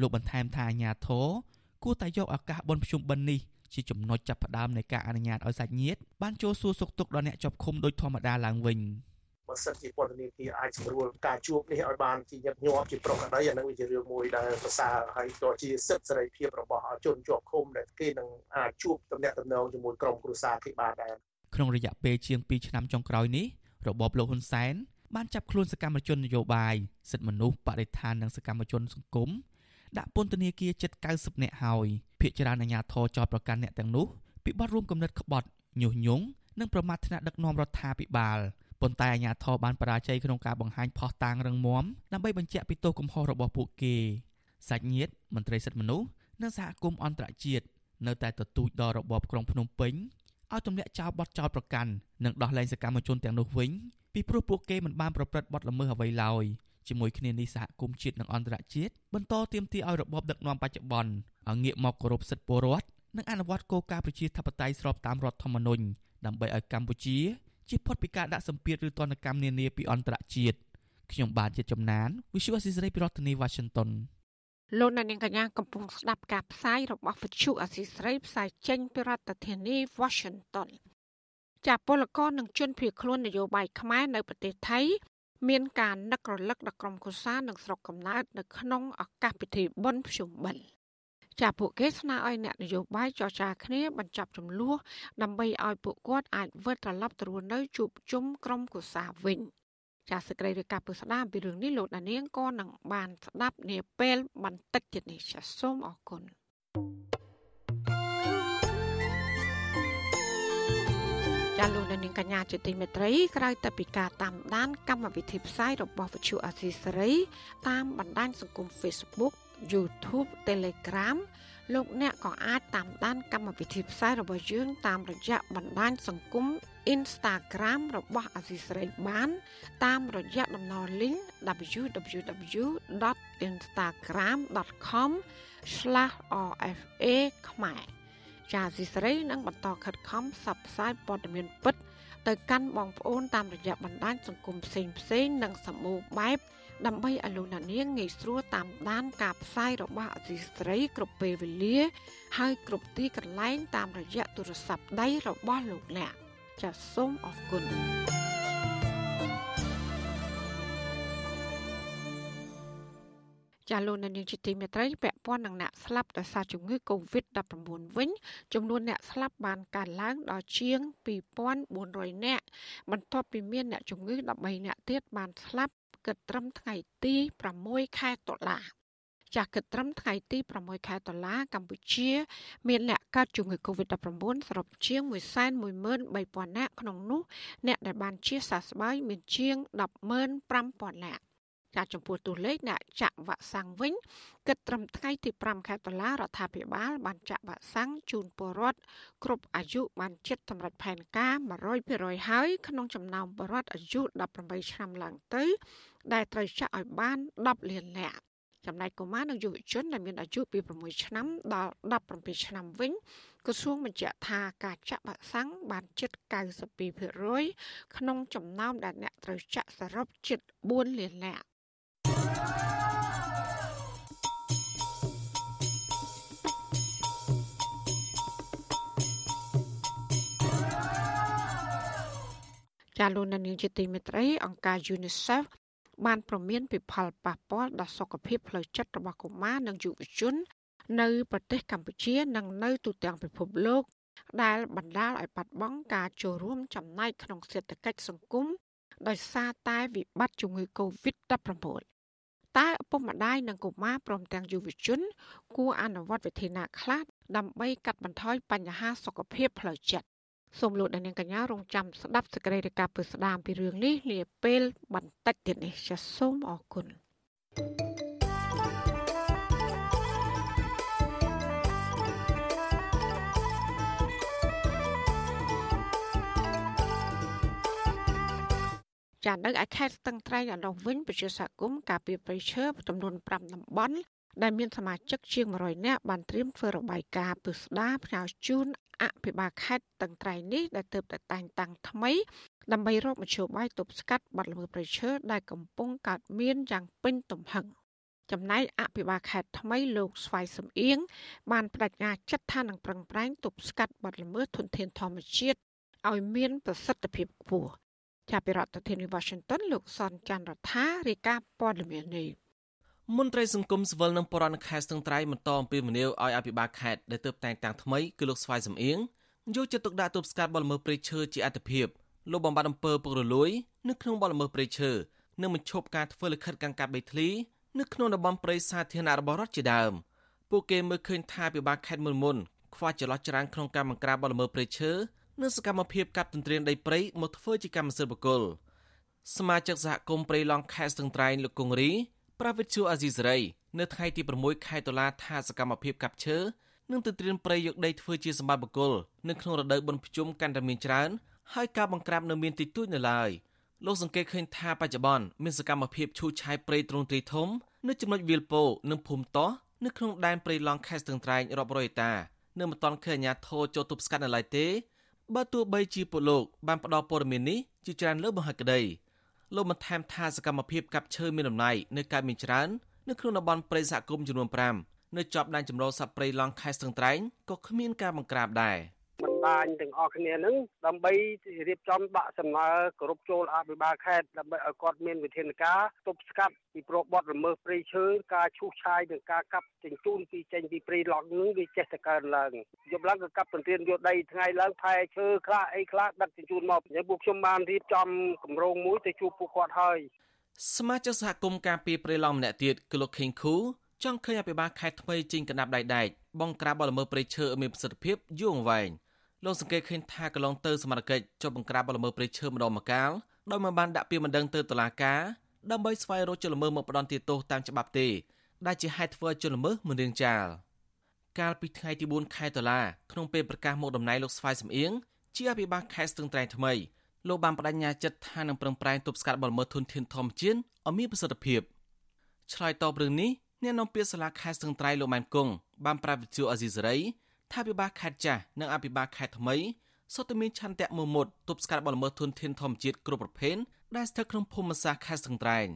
លោកបន្ថែមថាអាជ្ញាធរគួរតែយកឱកាសបុណ្យភ្ជុំបិណ្ឌនេះជាចំណុចចាប់ផ្ដើមនៃការអនុញ្ញាតឲ្យសាច់ញាតិបានចូលសួរសុខទុក្ខដល់អ្នកជាប់ឃុំដោយធម្មតាឡើងវិញ បើសិនជាពន្ធនាគារអាចស្រួលការជួបនេះឲ្យបានជាញឹកញាប់ជាប្រកបដីអានឹងវាជារឿងមួយដែលប្រសើរហើយក៏ជាសិទ្ធិសេរីភាពរបស់ជនជាប់ឃុំដែលគេនឹងអាចជួបតំណែងតំណងជាមួយក្រុមគ្រួសារគេបានដែរក្នុងរយៈពេលជាង2ឆ្នាំចុងក្រោយនេះរបបលោកហ៊ុនសែនបានចាប់ខ្លួនសកម្មជននយោបាយសិទ្ធិមនុស្សបរិស្ថាននិងសកម្មជនសង្គមដាក់ពន្ធនាគារជិត90នាក់ហើយភ្នាក់ងារអាជ្ញាធរចោទប្រកាន់អ្នកទាំងនោះពីបទរួមគំនិតក្បត់ញុះញង់និងប្រមាថថ្នាក់ដឹកនាំរដ្ឋាភិបាល ប៉ុន្តែអាជ្ញាធរបានបរាជ័យក្នុងការបង្ហាញផុសតាងរឹងមាំដើម្បីបញ្ជាក់ពីទោសកំហុសរបស់ពួកគេសាច់ញាតិមន្ត្រីសិទ្ធិមនុស្សនិងសហគមន៍អន្តរជាតិនៅតែទទូចដល់របបក្រុងភ្នំពេញឲ្យទម្លាក់ចោលបទចោទប្រកាន់និងដោះលែងសកម្មជនទាំងនោះវិញពីព្រោះពួកគេមិនបានប្រព្រឹត្តបទល្មើសអ្វីឡើយជាមួយគ្នានេះសហគមន៍ជាតិនិងអន្តរជាតិបន្តទាមទារឲ្យរបបដឹកនាំបច្ចុប្បន្នឲ្យងាកមកគោរពសិទ្ធិពលរដ្ឋនិងអនុវត្តគោលការណ៍ប្រជាធិបតេយ្យស្របតាមរដ្ឋធម្មនុញ្ញដើម្បីឲ្យកម្ពុជា ជៀសផុតពីការដាក់សម្ពាធឬទណ្ឌកម្មនានាពីអន្តរជាតិខ្ញុំបាទជាចំណាន Visual Assisray ពីរដ្ឋធានី Washington លោកអ្នកនាងកញ្ញាកំពុងស្ដាប់ការផ្សាយរបស់វិទ្យុអសីស្រីផ្សាយចេញពីរដ្ឋធានី Washington ចាពលករនិងជនភៀសខ្លួននយោបាយខ្មែរនៅប្រទេសថៃមានការនឹករលឹកដល់ក្រុមគូសានិងស្រុកកំណើតនៅក្នុងឱកាសពិធីបុណ្យភ្ជុំបិណ្ឌ ចាពួកគេស្នើឲ្យអ្នកនយោបាយចរចាគ្នាបញ្ចប់ចំនួនដើម្បីឲ្យពួកគាត់អាចវិលត្រឡប់ទៅរស់នៅជួបជុំក្រុមគូសាវិញ។ចាសសេចក្តីរាយការណ៍ពុស្ដាអំពីរឿងនេះលោកដានៀងក៏នឹងបានស្ដាប់នាពេលបន្តិចទៀតនេះចាសសូមអរគុណចាលោកនាងកញ្ញាជាទីមេត្រីក្រៅតែពីការតាមដានកម្មវិធីផ្សាយរបស់វិទ្យុអាស៊ីសេរីតាមបណ្ដាញសង្គម Facebook YouTube Telegram លោកអ្នកក៏អាចតាមដានកម្មវិធីផ្សាយរបស់យើងតាមរយៈបណ្ដាញសង្គម Instagram របស់អាស៊ីសេរីបាន តាមរយៈតំណ link www.instagram.com/rfa ខ្មែរចាអាស៊ីសេរីនឹងបន្តខិតខំផ្សព្វផ្សាយព័ត៌មានពិតទៅកាន់បងប្អូនតាមរយៈបណ្ដាញសង្គមផ្សេងផ្សេងនិងសម្បូរបែប ដើម្បីឲ្យលោកអ្នកនាងងាយស្រួលតាមដានការផ្សាយរបស់អសីស្រីគ្រប់ពេលវេលា ហើយគ្រប់ទីកន្លែងតាមរយៈទូរស័ព្ទដៃរបស់លោកអ្នកចាសសូមអរគុណចាលោកនាងជាទីមេត្រីពាក់ព័ន្ធនឹងអ្នកស្លាប់ដោយសារជំងឺ Covid-19 វិញចំនួនអ្នកស្លាប់បានកើនឡើងដល់ជាង2400នាក់បន្ទាប់ពីមានអ្នកជំងឺ13នាក់ទៀតបានស្លាប់ គិតត្រឹមថ្ងៃទី6ខែតុលាចាស់គិតត្រឹមថ្ងៃទី6ខែតុលាកម្ពុជា មានអ្នកកើតជំងឺ Covid-19 សរុបជាង113,000នាក់ក្នុងនោះអ្នកដែលបានជាសះស្បើយមានជាង105,000នាក់ចាចំពោះតួលេខអ្នកចាក់វ៉ាក់សាំងវិញគិតត្រឹមថ្ងៃទី5ខែតុលារដ្ឋាភិបាលបានចាក់វ៉ាក់សាំងជូនពលរដ្ឋគ្រប់អាយុបានជិតសម្រេចផែនការ100%ហើយក្នុងចំណោមពលរដ្ឋអាយុ18ឆ្នាំឡើងទៅ ដែលត្រូវចាក់ឲ្យបាន10លាននាក់ចំណែកកុមារនិងយុវជនដែលមានអាយុពី6ឆ្នាំដល់17ឆ្នាំវិញក្រសួងបញ្ជាក់ថាការចាក់វ៉ាក់សាំងបានជិត92%ក្នុងចំណោមដែលអ្នកត្រូវចាក់សរុបជិត4លាននាក់ចាលោកនាងជាទីមេត្រីអង្គការ UNICEF បានប្រមានពីផលប៉ះពាល់ដល់សុខភាពផ្លូវចិត្តរបស់កុមារនិងយុវជន នៅប្រទេសកម្ពុជានិងនៅទូទាំងពិភពលោក ដែលបណ្ដាលឲ្យបាត់បង់ការចូលរួមចំណែកក្នុងសេដ្ឋកិច្ចសង្គមដោយសារតែវិបត្តិជំងឺ Covid-19 តើឪពុកម្ដាយនិងកុមារព្រមទាំងយុវជន គួរអនុវត្តវិធានការខ្លះដើម្បីកាត់បន្ថយបញ្ហាសុខភាពផ្លូវចិត្ត សូមលោកអ្នកនាងកញ្ញារងចាំស្ដាប់សេចក្តីរាយការណ៍ពិស្ដាមពីរឿងនេះនាពេលបន្តិចទៀតនេះចាសសូមអរគុណចានៅឯខេត្តស្ទឹងត្រែងអនុវិញប្រជាសហគមន៍ការពីប្រៃឈើចំនួន5តំបន់ ដែលមានសមាជិកជាង100នាក់បានត្រៀមធ្វើរបាយការណ៍ពិស្ដារផ្ញើជូនអភិបាលខេត្តតឹងត្រែងនេះដែលទើបតែតែងតាំងថ្មីដើម្បីរកមធ្យោបាយទប់ស្កាត់បាត់ល្មើសប្រៃឈើដែលកំពុងកើតមានយ៉ាងពេញទំហឹងចំណែកអភិបាលខេត្តថ្មីលោកស្វាយសំអៀងបានបដិញ្ញាចិត្តថានឹងប្រឹងប្រែងទប់ស្កាត់បាត់ល្មើសធនធានធម្មជាតិឲ្យមានប្រសិទ្ធភាពខ្ពស់ចាប់ពីរដ្ឋធានី Washington លោកសនច័ន្ទរដ្ឋារាយការណ៍ព័ត៌មាននេះ មន្ត្រីសង្គមស៊ីវិលនិងបរិវត្តខេត្តស្ទឹងត្រែងបន្តអំពាវនាវឲ្យអភិបាលខេត្តដែលទើបតែងតាំងថ្មីគឺលោកស្វាយសំអៀងយកចិត្តទុកដាក់ទប់ស្កាត់បទល្មើសព្រៃឈើជាអត្តភាពលោកបំបត្តិអំពើពុករលួយនៅក្នុងបទល្មើសព្រៃឈើនិងបញ្ឈប់ការធ្វើលិខិតកាន់កាប់ដីធ្លីនៅក្នុងតំបន់ព្រៃសាធារណៈរបស់រដ្ឋជាដើមពួកគេមើលឃើញថាពិបាកខេត្តមុនមុនខ្វះចន្លោះច្រាំងក្នុងការបង្ក្រាបបទល្មើសព្រៃឈើនិងសកម្មភាពកាប់ទន្ទ្រានដីព្រៃមកធ្វើជាកម្មសិទ្ធិបុគ្គលសមាជិកសហគមន៍ព្រៃឡង់ខេត្តស្ទឹងត្រែងលោកគង្រី ប្រាវិទ្យាអាស៊ីសេរីនៅថ្ងៃទី6ខែតុលាថាសកម្មភាពកាប់ឈើនិងទៅត្រៀមព្រៃយកដីធ្វើជាសម្បត្តិបុគ្គលនៅក្នុងរដូវបុណ្យភ្ជុំកាន់តែមានច្រើនហើយការបង្ក្រាបនៅមានតិចតួចនៅឡើយលោកសង្កេតឃើញថាបច្ចុប្បន្នមានសកម្មភាពឈូសឆាយព្រៃទ្រង់ទ្រីធំនៅចំណុចវាលពោនិងភូមិតោះនៅក្នុងដែនព្រៃឡង់ខេត្តស្ទឹងត្រែងរាប់រយហិកតានៅមិនទាន់ឃើញអាជ្ញាធរចូលទប់ស្កាត់នៅឡើយទេបើទោះបីជាពលលោកបានផ្ដល់ព័ត៌មាននេះជាច្រើនលើបង្ហាត់ក្តី លោកបានថែមថាសកម្មភាពកាប់ឈើមានដំណ័យនៅកើតមានច្រើននៅក្នុងតំបន់ព្រៃសហគមន៍ចំនួន5នៅជាប់ដែនចម្រុះសត្វព្រៃឡង់ខេត្តស្ទឹងត្រែងក៏គ្មានការបង្ក្រាបដែរ។ បណ្ដាញទាំងអស់គ្នានឹងដើម្បីរៀបចំដាក់សំណើគ្រប់ចូលអភិបាលខេត្តដើម្បីឲ្យគាត់មានវិធានការទប់ស្កាត់ពីប្របបទល្មើសព្រៃឈើការឈូសឆាយនិងការកាប់ជញ្ជូនពីចេញពីព្រៃឡង់នឹងវាចេះតែកើនឡើងយប់ឡើងក៏កាប់ទន្ទ្រានយកដីថ្ងៃឡើងផែឈើខ្លះអីខ្លះដឹកជញ្ជូនមកហើយពួកខ្ញុំបានរៀបចំគម្រោងមួយទៅជួបពួកគាត់ហើយសមាជិកសហគមន៍ការពីព្រៃឡង់ម្នាក់ទៀតគឺលោកខេងខូចង់ឃើញអភិបាលខេត្តថ្មីជីងកណ្ដាប់ដៃដែកបងក្រាបបលល្មើសព្រៃឈើឲ្យមានប្រសិទ្ធភាពយូរអង្វែង លោកសង្កេតឃើញថាកន្លងទៅសមត្ថកិច្ចចុះបង្ក្រាបបលល្មើសព្រៃឈើម្ដងម្កាលដោយមិនបានដាក់ពាក្យបណ្ដឹងទៅតុលាការដើម្បីស្វែងរកជនល្មើសមកផ្ដន្ទាទោសតាមច្បាប់ទេដែលជាហេតុធ្វើឲ្យជនល្មើសមិនរៀងចាលកាលពីថ្ងៃទី4ខែតុលាក្នុងពេលប្រកាសមកតំណែងលោកស្វាយសំអៀងជាអភិបាលខេត្តស្ទឹងត្រែងថ្មីលោកបានបដិញ្ញាចិត្តថានឹងប្រឹងប្រែងទប់ស្កាត់បលល្មើសធនធានធម្មជាតិឲ្យមានប្រសិទ្ធភាពឆ្លើយតបរឿងនេះអ្នកនាំពាក្យសាលាខេត្តស្ទឹងត្រែងលោកម៉ែនគង់បានប្រាប់វិទ្យុអេស៊ីសេរី ថាពិបាលខេត្តចាស់និងអភិបាលខេត្តថ្មីសុទ្ធតែមានឆន្ទៈមមុតទប់ស្កាត់បលល្មើសធនធានធម្មជាតិគ្រប់ប្រភេទដែលស្ថិតក្នុងភូមិសាស្ត្រខេត្តស្ទឹងត្រែង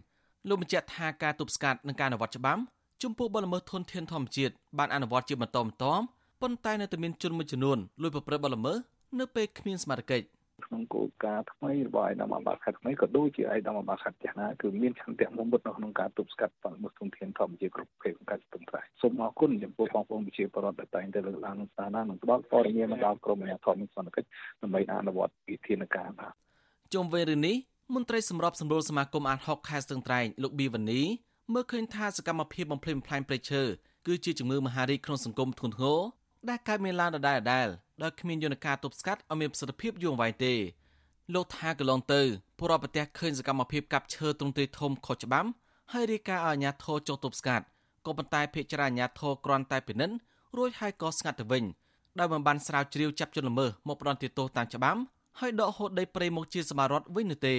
លោកបញ្ជាក់ថាការទប់ស្កាត់និងការអនុវត្តច្បាប់ចំពោះបលល្មើសធនធានធម្មជាតិបានអនុវត្តជាបន្តបន្ទាប់ប៉ុន្តែនៅតែមានជនមួយចំនួនលួចប្រព្រឹត្តបលល្មើសនៅពេលគ្មានសមត្ថ កិច្ចក្នុងគោលការណ៍ថ្មីរបស់ឯកឧត្តមអាបាខេត្តថ្មីក៏ដូចជាឯកឧត្តមអាបាខេត្តចាស់ណាគឺមានឆន្ទៈមុមុតនៅក្នុងការទប់ស្កាត់បទធនធានធម្មជាតិគ្រប់ប្រភេទក្នុងការស្ទឹងត្រែងសូមអរគុណចំពោះបងប្អូនប្រជាពលរដ្ឋដែលតែងតែលើកឡើងនឹងស្ថានភាពនិងផ្ដល់ព័ត៌មានមកដល់ក្រមអាជ្ញាធរមានសន្តិកិច្ចដើម្បីអនុវត្តវិធានការបាទជុំវិញរឿងនេះមន្ត្រីសម្របសម្រួលសមាគមអាត60ខេត្តស្ទឹងត្រែងលោកប៊ីវ៉ានីមើលឃើញថាសកម្មភាពបំផ្លិចបំផ្លាញព្រៃឈើគឺជាជំងឺមហារីកក្នុងសង្គមធ្ងន់ធ្ងរដែលកើតមានឡើងដដែលៗ ដោយគ្មានយន្តការទប់ស្កាត់ឲ្យមានប្រសិទ្ធភាពយូរអង្វែងទេលោកថាកន្លងទៅពលរដ្ឋប្រទេសឃើញសកម្មភាពកាប់ឈើទ្រង់ទ្រាយធំខុសច្បាប់ហើយរាយការណ៍ឲ្យអាជ្ញាធរចុះទប់ស្កាត់ក៏ប៉ុន្តែភ្នាក់ងារអាជ្ញាធរគ្រាន់តែពិនិត្យរួចហើយក៏ស្ងាត់ទៅវិញដោយមិនបានស្រាវជ្រាវចាប់ជនល្មើសមកផ្ដន្ទាទោសតាមច្បាប់ហើយដកហូតដីព្រៃមកជាសមារដ្ឋវិញនោះទេ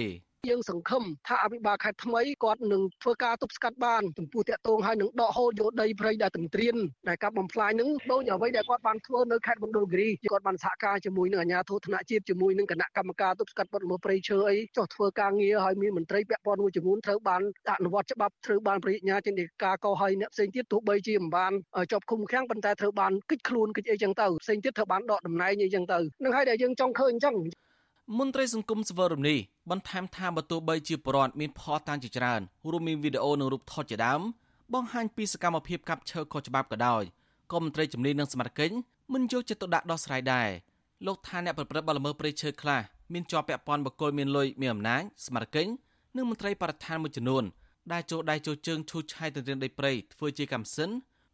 យើងសង្ឃឹមថាអភិបាលខេត្តថ្មីគាត់នឹងធ្វើការទប់ស្កាត់បានចំពោះតាក់ទងហើយនឹងដកហូតយកដីព្រៃដែលទន្ទ្រានដែលកាប់បំផ្លាញនឹងដូចអ្វីដែលគាត់បានធ្វើនៅខេត្តមណ្ឌលគិរីគាត់បានសហការជាមួយនឹងអាជ្ញាធរថ្នាក់ជាតិជាមួយនឹងគណៈកម្មការទប់ស្កាត់បទល្មើសព្រៃឈើអីចុះធ្វើការងារហើយមានមន្ត្រីពាក់ព័ន្ធមួយចំនួនត្រូវបានអនុវត្តច្បាប់ត្រូវបានប្រញ្ញាចេញពីការកោហើយអ្នកផ្សេងទៀតទោះបីជាមិនបានជាប់ឃុំឃាំងប៉ុន្តែត្រូវបានគិតខ្លួនគិតអីចឹងទៅផ្សេងទៀតត្រូវបានដកតំណែងអីចឹងទៅនឹងហើយដែលយើងចង់ឃើញអញ្ចឹង មន្ត្រីសង្គមសវររំនេះបន្ថែមថាបើទោះបីជាបរិវត្តមានផលតាមជាច្រើនរួមមានវីដេអូនិងរូបថតជាដើមបង្ហាញពីសកម្មភាពកាប់ឈើខុសច្បាប់ក៏ដោយក៏មន្ត្រីជំនាញនិងសមត្ថកិច្ចមិនយកចិត្តទុកដាក់ដោះស្រាយដែរលោកថាអ្នកប្រព្រឹត្តបទល្មើសព្រៃឈើខ្លះមានជាប់ពាក់ព័ន្ធបកគលមានលុយមានអំណាចសមត្ថកិច្ចនិងមន្ត្រីបរិស្ថានមួយចំនួនដែលចូលដៃចូលជើងឈូសឆាយទៅរៀនដីព្រៃធ្វើជាកម្មសិន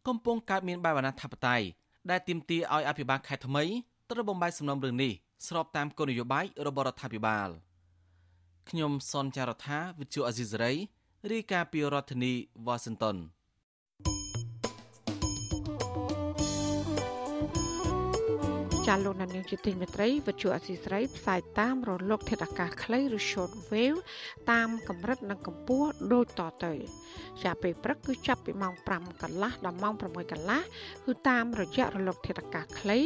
កំពុងកើតមានបែបអាណាធិបតេយ្យដែលទាមទារឲ្យអភិបាលខេត្តថ្មីត្រូវបំបីសំណុំរឿងនេះ ស្របតាមគោលនយោបាយរបស់រដ្ឋាភិបាលខ្ញុំសនចាររថាវិទ្យុអេស៊ីសរ៉ៃរាយការណ៍ពីរដ្ឋធានីវ៉ា ចាលោកនាងជាទីមេត្រីវិទ្យុអសីស្រីផ្សាយតាមរលក ធាតុអាកាសខ្លីឬ short wave តាមកម្រិតនិងកម្ពស់ដូចតទៅចាពេលព្រឹកគឺចាប់ពីម៉ោង5កន្លះដល់ម៉ោង6កន្លះគឺតាមរយៈរលក ធាតុអាកាសខ្លី9940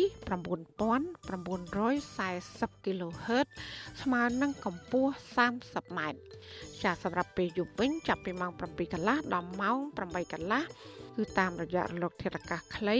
kHz ស្មើនឹងកម្ពស់ 30ម៉ែត្រចាសម្រាប់ពេលយប់វិញចាប់ពីម៉ោង7កន្លះដល់ម៉ោង8កន្លះគឺតាមរយៈរលក ធាតុអាកាសខ្លី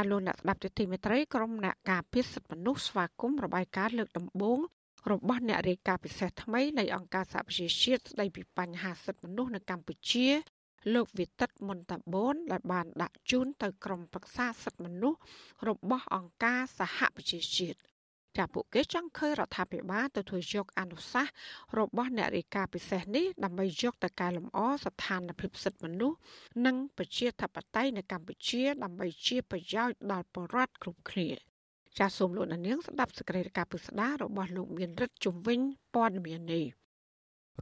ចាលោកអ្នកស្ដាប់ទិធីមេត្រីក្រុមអ្នកការពារសិទ្ធិមនុស្សស្វាគមន៍របាយការណ៍លើកដំបូងរបស់អ្នករាយការណ៍ពិសេសថ្មីនៃអង្គការសហប្រជាជាតិស្តីពីបញ្ហាសិទ្ធិមនុស្សនៅកម្ពុជា លោកវិទិតមុនតាបូនដែលបានដាក់ជូនទៅក្រុមប្រឹក្សាសិទ្ធិមនុស្សរបស់អង្គការសហប្រជាជាតិ ចាពួកគេចង់ឃើញរដ្ឋាភិបាលទៅធ្វើយកអនុសាសន៍របស់អ្នករាយការណ៍ពិសេសនេះដើម្បីយកទៅកែលម្អស្ថានភាពសិទ្ធិមនុស្សនិងប្រជាធិបតេយ្យនៅកម្ពុជា ដើម្បីជាប្រយោជន៍ដល់ប្រជាពលរដ្ឋគ្រប់គ្នាចាសសូមលោកនាងស្ដាប់សេចក្តីរាយការណ៍ពិស្ដាររបស់លោកមានរិទ្ធជំវិញព័ត៌មាននេះ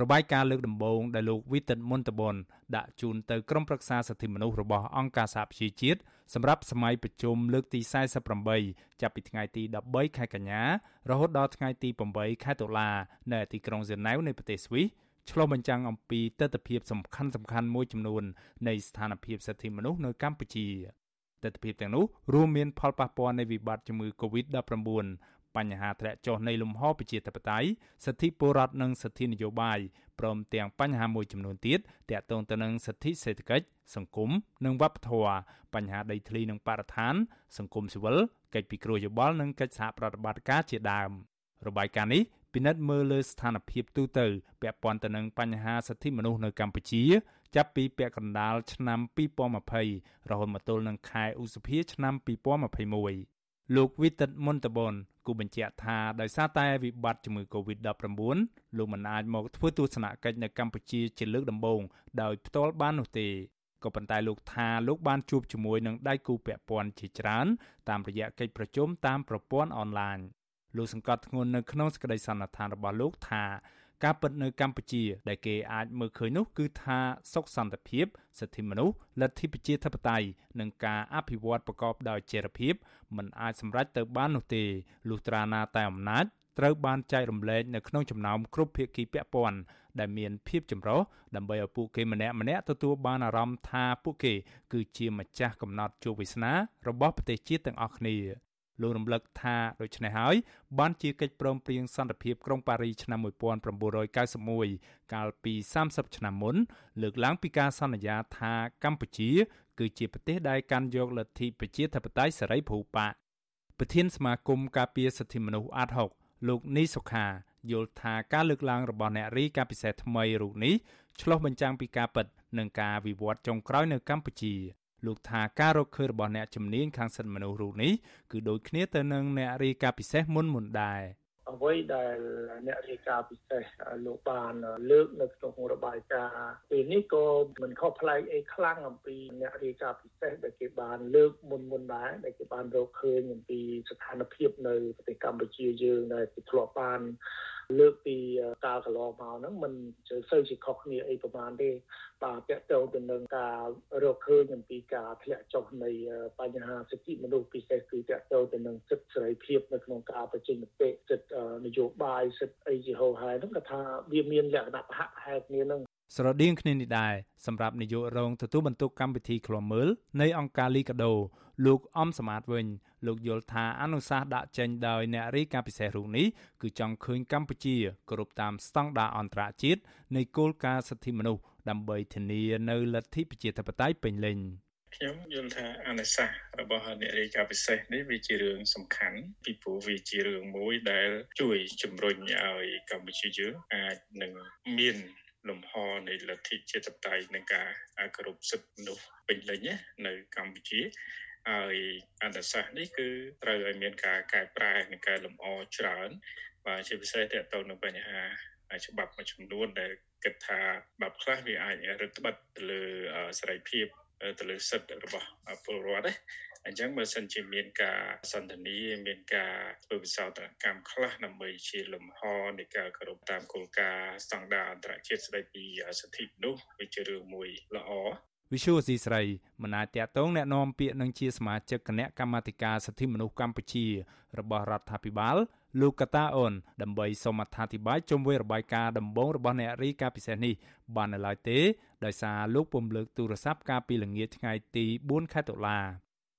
របាយការណ៍លើកដំបូងដែលលោកវិទិតមុនតបនដាក់ជូនទៅក្រុមប្រឹក្សាសិទ្ធិមនុស្សរបស់អង្គការសហប្រជាជាតិសម្រាប់សម័យប្រជុំលើកទី48ចាប់ពីថ្ងៃទី13ខែកញ្ញារហូតដល់ថ្ងៃទី8ខែតុលានៅទីក្រុងហ្សឺណែវនៃប្រទេសស្វីសឆ្លុះបញ្ចាំងអំពីទស្សនវិជ្ជាសំខាន់សំខាន់មួយចំនួននៃស្ថានភាពសិទ្ធិមនុស្សនៅកម្ពុជាទស្សនវិជ្ជាទាំងនោះរួមមានផលប៉ះពាល់នៃវិបត្តិជំងឺ Covid-19 បញ្ហាធ្លាក់ចុះនៃលំហប្រជាធិបតេយ្យសិទ្ធិពលរដ្ឋនិងសិទ្ធិនយោបាយព្រមទាំងបញ្ហាមួយចំនួនទៀតទាក់ទងទៅនឹងសិទ្ធិសេដ្ឋកិច្ចសង្គមនិងវប្បធម៌បញ្ហាដីធ្លីនិងបរិស្ថាន សង្គមស៊ីវិលកិច្ចពិគ្រោះយោបល់និងកិច្ចសហប្រតិបត្តិការជាដើមរបាយការណ៍នេះពិនិត្យមើលលើស្ថានភាពទូទៅពាក់ព័ន្ធទៅនឹងបញ្ហាសិទ្ធិមនុស្សនៅកម្ពុជា ចាប់ពីពាក់កណ្ដាលឆ្នាំ2020រហូតមកទល់នឹងខែឧសភាឆ្នាំ2021លោកវិទិតមុនតបន គូបញ្ជាក់ថាដោយសារតែវិបត្តិជំងឺ Covid-19 លោកមិនអាចមកធ្វើទស្សនកិច្ចនៅកម្ពុជាជាលើកដំបូងដោយផ្ទាល់បាននោះទេក៏ប៉ុន្តែលោកថាលោកបានជួបជាមួយនឹងដៃគូពាក់ព័ន្ធជាច្រើន តាមរយៈកិច្ចប្រជុំតាមប្រព័ន្ធអនឡាញលោកសង្កត់ធ្ងន់នៅក្នុងសេចក្តីសន្និដ្ឋានរបស់លោកថា ការពិតនៅកម្ពុជា ដែលគេអាចមើលឃើញនោះគឺថាសុខសន្តិភាពសិទ្ធិមនុស្សលទ្ធិប្រជាធិបតេយ្យនិងការអភិវឌ្ឍប្រកបដោយចីរភាពមិនអាចសម្រេចទៅបាននោះទេលុះត្រាណាតែអំណាចត្រូវបានចែករំលែកនៅក្នុងចំណោមគ្រប់ភាគីពាក់ព័ន្ធដែលមានភាពចម្រុះដើម្បីឲ្យពួកគេម្នាក់ម្នាក់ទទួលបានអារម្មណ៍ថាពួកគេ គឺជាម្ចាស់កំណត់ជោគវាសនារបស់ប្រទេសជាតិទាំងអស់គ្នា លោករំលឹកថាដូច្នេះហើយបានជាកិច្ចព្រមព្រៀងសន្តិភាពក្រុងប៉ារីឆ្នាំ1991កាលពី30ឆ្នាំមុន លើកឡើងពីការសន្យាថាកម្ពុជា គឺជាប្រទេសដែលកាន់យកលទ្ធិប្រជាធិបតេយ្យសេរីភូប៉ាប្រធានសមាគមការពារសិទ្ធិមនុស្សអាត6លោកនីសុខាយល់ថាការលើកឡើងរបស់អ្នករីកាពិសេសថ្មីរូបនេះឆ្លុះបញ្ចាំងពីការពិតនិងការវិវត្តចុងក្រោយនៅកម្ពុជា លោកថាការរកឃើញរបស់អ្នកជំនាញខាងសិទ្ធិមនុស្សរូបនេះគឺដូចគ្នាទៅនឹងអ្នករាយការណ៍ពិសេសមុនមុនដែរអ្វីដែលអ្នករាយការណ៍ពិសេសលោកបានលើកនៅក្នុងរបាយការណ៍ពេលនេះក៏មិនខុសប្លែកអីខ្លាំងអំពីអ្នករាយការណ៍ពិសេសដែលគេបានលើកមុនមុនដែរដែលគេបានរកឃើញអំពីស្ថានភាពនៅប្រទេសកម្ពុជាយើងដែលគេធ្លាប់បាន លើកពីកាលកន្លងមកហ្នឹងมันសូវជាខុសគ្នាអីប្រហែលទេបាទតកតទៅទៅនឹងការរកឃើញអំពីការធ្លាក់ចុះនៃបញ្ហាសិទ្ធិមនុស្សពិសេសគឺតកតទៅទៅនឹងសិទ្ធិសេរីភាពនៅក្នុងការបញ្ចេញមតិសិទ្ធិនយោបាយសិទ្ធិអីជាហោហាយហ្នឹងក៏ថាវាមានលក្ខណៈប្រហាក់ប្រហែលគ្នានឹងស្រដៀងគ្នានេះដែរសម្រាប់នាយករងទទួលបន្ទុកកម្មវិធីឃ្លាំមើលនៃអង្គការលីកាដូ លោកអំសមាតវិញលោកយល់ថាអនុសាសន៍ដាក់ចេញដោយអ្នករាយការណ៍ពិសេសរូបនេះគឺចង់ឃើញកម្ពុជាគោរពតាមស្តង់ដារអន្តរជាតិនៃគោលការណ៍សិទ្ធិមនុស្សដើម្បីធានានៅលទ្ធិប្រជាធិបតេយ្យពេញលេញខ្ញុំយល់ថាអនុសាសន៍របស់អ្នករាយការណ៍ពិសេសនេះវាជារឿងសំខាន់ពីព្រោះវាជារឿងមួយដែលជួយជំរុញឲ្យកម្ពុជាយើងអាចនឹងមានលំហនៃលទ្ធិជាតិបតៃនិងការគោរពសិទ្ធិមនុស្សពេញលេញនៅកម្ពុជា ហើយអន្តរសាសន៍នេះគឺត្រូវឲ្យមានការកែប្រែនិងកែលម្អច្រើនបាទជាពិសេសទាក់ទងនឹងបញ្ហាច្បាប់មួយចំនួនដែលគិតថាច្បាប់ខ្លះវាអាចរឹតបន្តឹងទៅលើសេរីភាពទៅលើសិទ្ធិរបស់ពលរដ្ឋណាអញ្ចឹងបើសិនជាមានការសន្ទនាមានការធ្វើវិសោធនកម្មខ្លះដើម្បីជាលំហនៃការគោរពតាមគោលការណ៍ស្តង់ដារអន្តរជាតិស្តីពីសិទ្ធិមនុស្សវាជារឿងមួយល្អ វិសុវស៊ីស្រីមិនអាចតាក់ទងแนะនាំពាក្យនឹងជាសមាជិកគណៈកម្មាធិការសិទ្ធិមនុស្សកម្ពុជា របស់រដ្ឋាភិបាលលោកកតាអូនដើម្បីសូមអត្ថាធិប្បាយជុំវិញរបាយការណ៍ដំបូងរបស់អ្នករីកាពិសេសនេះបាននៅឡើយទេដោយសារលោកពុំលើកទូរស័ព្ទកាលពីល្ងាចថ្ងៃទី4ខែតុលា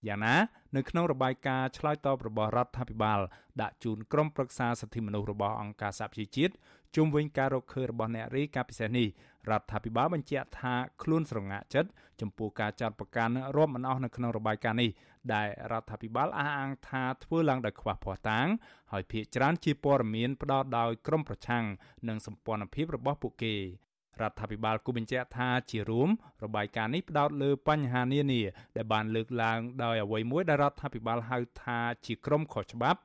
យ៉ាងណានៅក្នុងរបាយការណ៍ឆ្លើយតបរបស់រដ្ឋាភិបាលដាក់ជូនក្រុមប្រឹក្សាសិទ្ធិមនុស្សរបស់អង្គការសហប្រជាជាតិ ជុំវិញការរកឃើញរបស់អ្នករាយការណ៍ពិសេសនេះ រដ្ឋាភិបាលបញ្ជាក់ថាខ្លួនស្រងាក់ចិត្តចំពោះការចាត់បង្ការរាប់មិនអស់នៅក្នុងរបាយការណ៍នេះដែលរដ្ឋាភិបាលអះអាងថាធ្វើឡើងដោយខ្វះភ័ស្តុតាង ហើយភាគច្រើនជាព័ត៌មានផ្ដល់ដោយក្រមប្រឆាំងនិងសម្ព័ន្ធភាពរបស់ពួកគេរដ្ឋាភិបាលគូបញ្ជាក់ថាជារួមរបាយការណ៍នេះផ្ដោតលើបញ្ហានានាដែលបានលើកឡើងដោយអ្វីមួយដែលរដ្ឋាភិបាលហៅថាជាក្រមខុសច្បាប់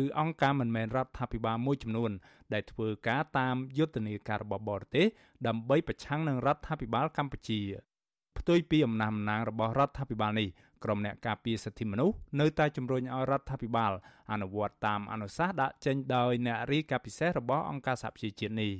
ឬអង្គការមិនមែនរដ្ឋាភិបាលមួយចំនួន ដែលធ្វើការតាមយុទ្ធនាការរបស់បរទេសដើម្បីប្រឆាំងនឹងរដ្ឋាភិបាលកម្ពុជាផ្ទុយពីអំណះអំណាងរបស់រដ្ឋាភិបាលនេះក្រុមអ្នកការពារសិទ្ធិមនុស្សនៅតែជំរុញឲ្យរដ្ឋាភិបាល អនុវត្តតាមអនុសាសន៍ដាក់ចេញដោយអ្នករាយការណ៍ពិសេសរបស់អង្គការសហប្រជាជាតិនេះ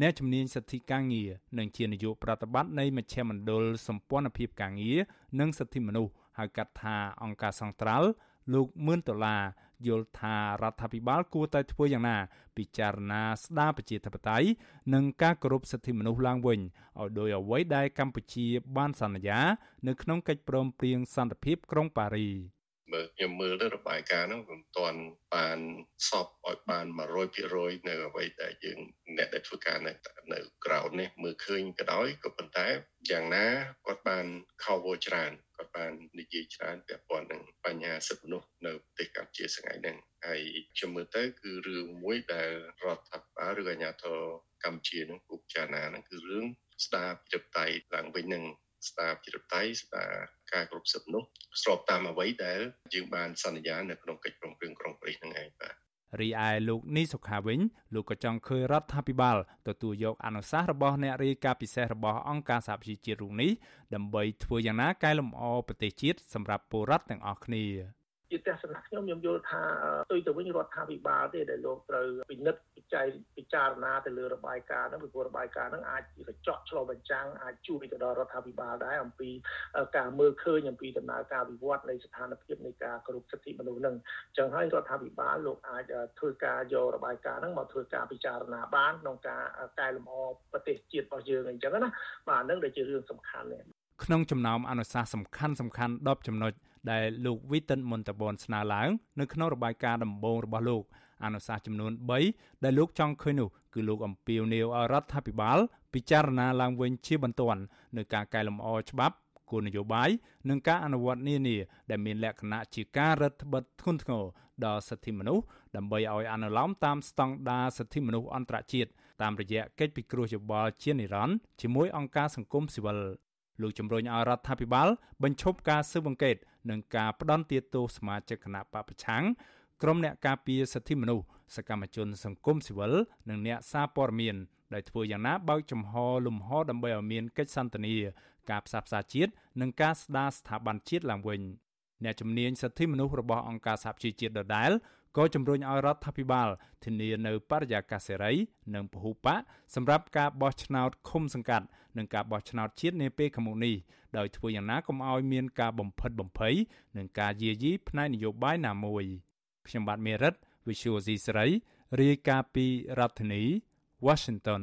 អ្នកជំនាញសិទ្ធិកាងារនិងជានាយកប្រតិបត្តិនៃមជ្ឈមណ្ឌលសម្ព័ន្ធភាពកាងារនិងសិទ្ធិមនុស្សហៅកាត់ថាអង្គការសង្ត្រាល់លោកមឿនដុល្លារ យល់ថារដ្ឋាភិបាលគួរតែធ្វើយ៉ាងណា ពិចារណាស្ដារប្រជាធិបតេយ្យនិងការគោរពសិទ្ធិមនុស្សឡើងវិញឲ្យដោយអ្វីដែលកម្ពុជាបានសន្យា នៅក្នុងកិច្ចព្រមព្រៀងសន្តិភាពក្រុងប៉ារី មើលខ្ញុំមើលទៅរបាយការណ៍ហ្នឹងមិនទាន់បានសពឲ្យបាន100%នៅអ្វីដែលយើងអ្នកដែលធ្វើការនៅនៅក្រៅនេះមើលឃើញក៏ដោយក៏ប៉ុន្តែយ៉ាងណាគាត់បាន cover ច្រើនគាត់បាននិយាយច្រើនពាក់ព័ន្ធនឹងបញ្ហាសិទ្ធិមនុស្សនៅប្រទេសកម្ពុជាថ្ងៃហ្នឹងហើយខ្ញុំមើលទៅគឺរឿងមួយដែលរដ្ឋាភិបាលឬអាជ្ញាធរកម្ពុជានឹងគូពិចារណាហ្នឹងគឺរឿងស្ដារប្រជាធិបតេយ្យឡើងវិញនឹងស្ដារប្រជាធិបតេយ្យស្ដារ ការគ្រប់សិទ្ធិនោះស្របតាមអ្វីដែលយើងបានសន្យានៅក្នុងកិច្ចព្រមព្រៀងក្រុងប៉ារីសនឹងឯងបាទរីឯលោកនីសុខាវិញលោកក៏ចង់ឃើញរដ្ឋាភិបាលទទួលយកអនុសាសន៍របស់អ្នករាយការណ៍ពិសេសរបស់អង្គការសហប្រជាជាតិរូបនេះដើម្បីធ្វើយ៉ាងណាកែលម្អប្រទេសជាតិសម្រាប់ពលរដ្ឋទាំងអស់គ្នា ជាទស្សនៈខ្ញុំខ្ញុំយល់ថាផ្ទុយទៅវិញរដ្ឋាភិបាលទេដែលលោកត្រូវពិនិត្យពិច័យពិចារណាទៅលើរបាយការណ៍ហ្នឹងពីព្រោះរបាយការណ៍ហ្នឹងអាចជាកញ្ចក់ឆ្លុះបញ្ចាំងអាចជួយទៅដល់រដ្ឋាភិបាលដែរអំពីការមើលឃើញអំពីដំណើរការវិវត្តនៃស្ថានភាពនៃការគោរពសិទ្ធិមនុស្សហ្នឹងអញ្ចឹងហើយរដ្ឋាភិបាលលោកអាចធ្វើការយករបាយការណ៍ហ្នឹងមកធ្វើការពិចារណាបានក្នុងការកែលម្អប្រទេសជាតិរបស់យើងអញ្ចឹងណាបាទហ្នឹងដែលជារឿងសំខាន់ក្នុងចំណោមអនុសាសន៍សំខាន់សំខាន់10ចំណុច ដែលលោកវីតិនមុនតបនស្នើឡើងនៅក្នុងរបាយការណ៍ដំបូងរបស់លោកអនុសាសន៍ចំនួន3ដែលលោកចង់ឃើញនោះគឺលោកអំពាវនាវឲ្យរដ្ឋាភិបាល ពិចារណាឡើងវិញជាបន្ទាន់នៅការកែលម្អច្បាប់គោលនយោបាយនិងការអនុវត្តនានាដែលមានលក្ខណៈជាការរដ្ឋបិទធ្ងន់ធ្ងរដល់សិទ្ធិមនុស្សដើម្បីឲ្យអនុលោមតាមស្តង់ដារសិទ្ធិមនុស្សអន្តរជាតិតាមរយៈកិច្ចពិគ្រោះយោបល់ជានិរន្តរ៍ជាមួយអង្គការសង្គមស៊ីវិល លោកជំរុញឲ្យរដ្ឋាភិបាលបញ្ឈប់ការស៊ើបអង្កេតនិងការផ្ដន់ទាទោសសមាជិកគណៈបពប្រឆាំងក្រុមអ្នកការពារសិទ្ធិមនុស្សសកម្មជនសង្គមស៊ីវិលនិងអ្នកសារព័ត៌មានដែលធ្វើយ៉ាងណាបើកចំហលំហដើម្បីឲ្យមានកិច្ចសន្ទនាការផ្សះផ្សាជាតិនិងការស្ដារស្ថាប័នជាតិឡើងវិញអ្នកជំនាញសិទ្ធិមនុស្សរបស់អង្គការសហជីវជាតិដដែល ក៏ជំរុញឲ្យរដ្ឋាភិបាលធានានៅបរិយាកាសសេរីនិងពហុបកសម្រាប់ការបោះឆ្នោតឃុំសង្កាត់និងការបោះឆ្នោតជាតិនាពេលខាងមុខនេះដោយធ្វើយ៉ាងណាកុំឲ្យមានការបំផិតបំភ័យនិងការយាយីផ្នែកនយោបាយណាមួយខ្ញុំបាទមេរិត Visual C ស្រីរាយការណ៍ពីរដ្ឋធានី Washington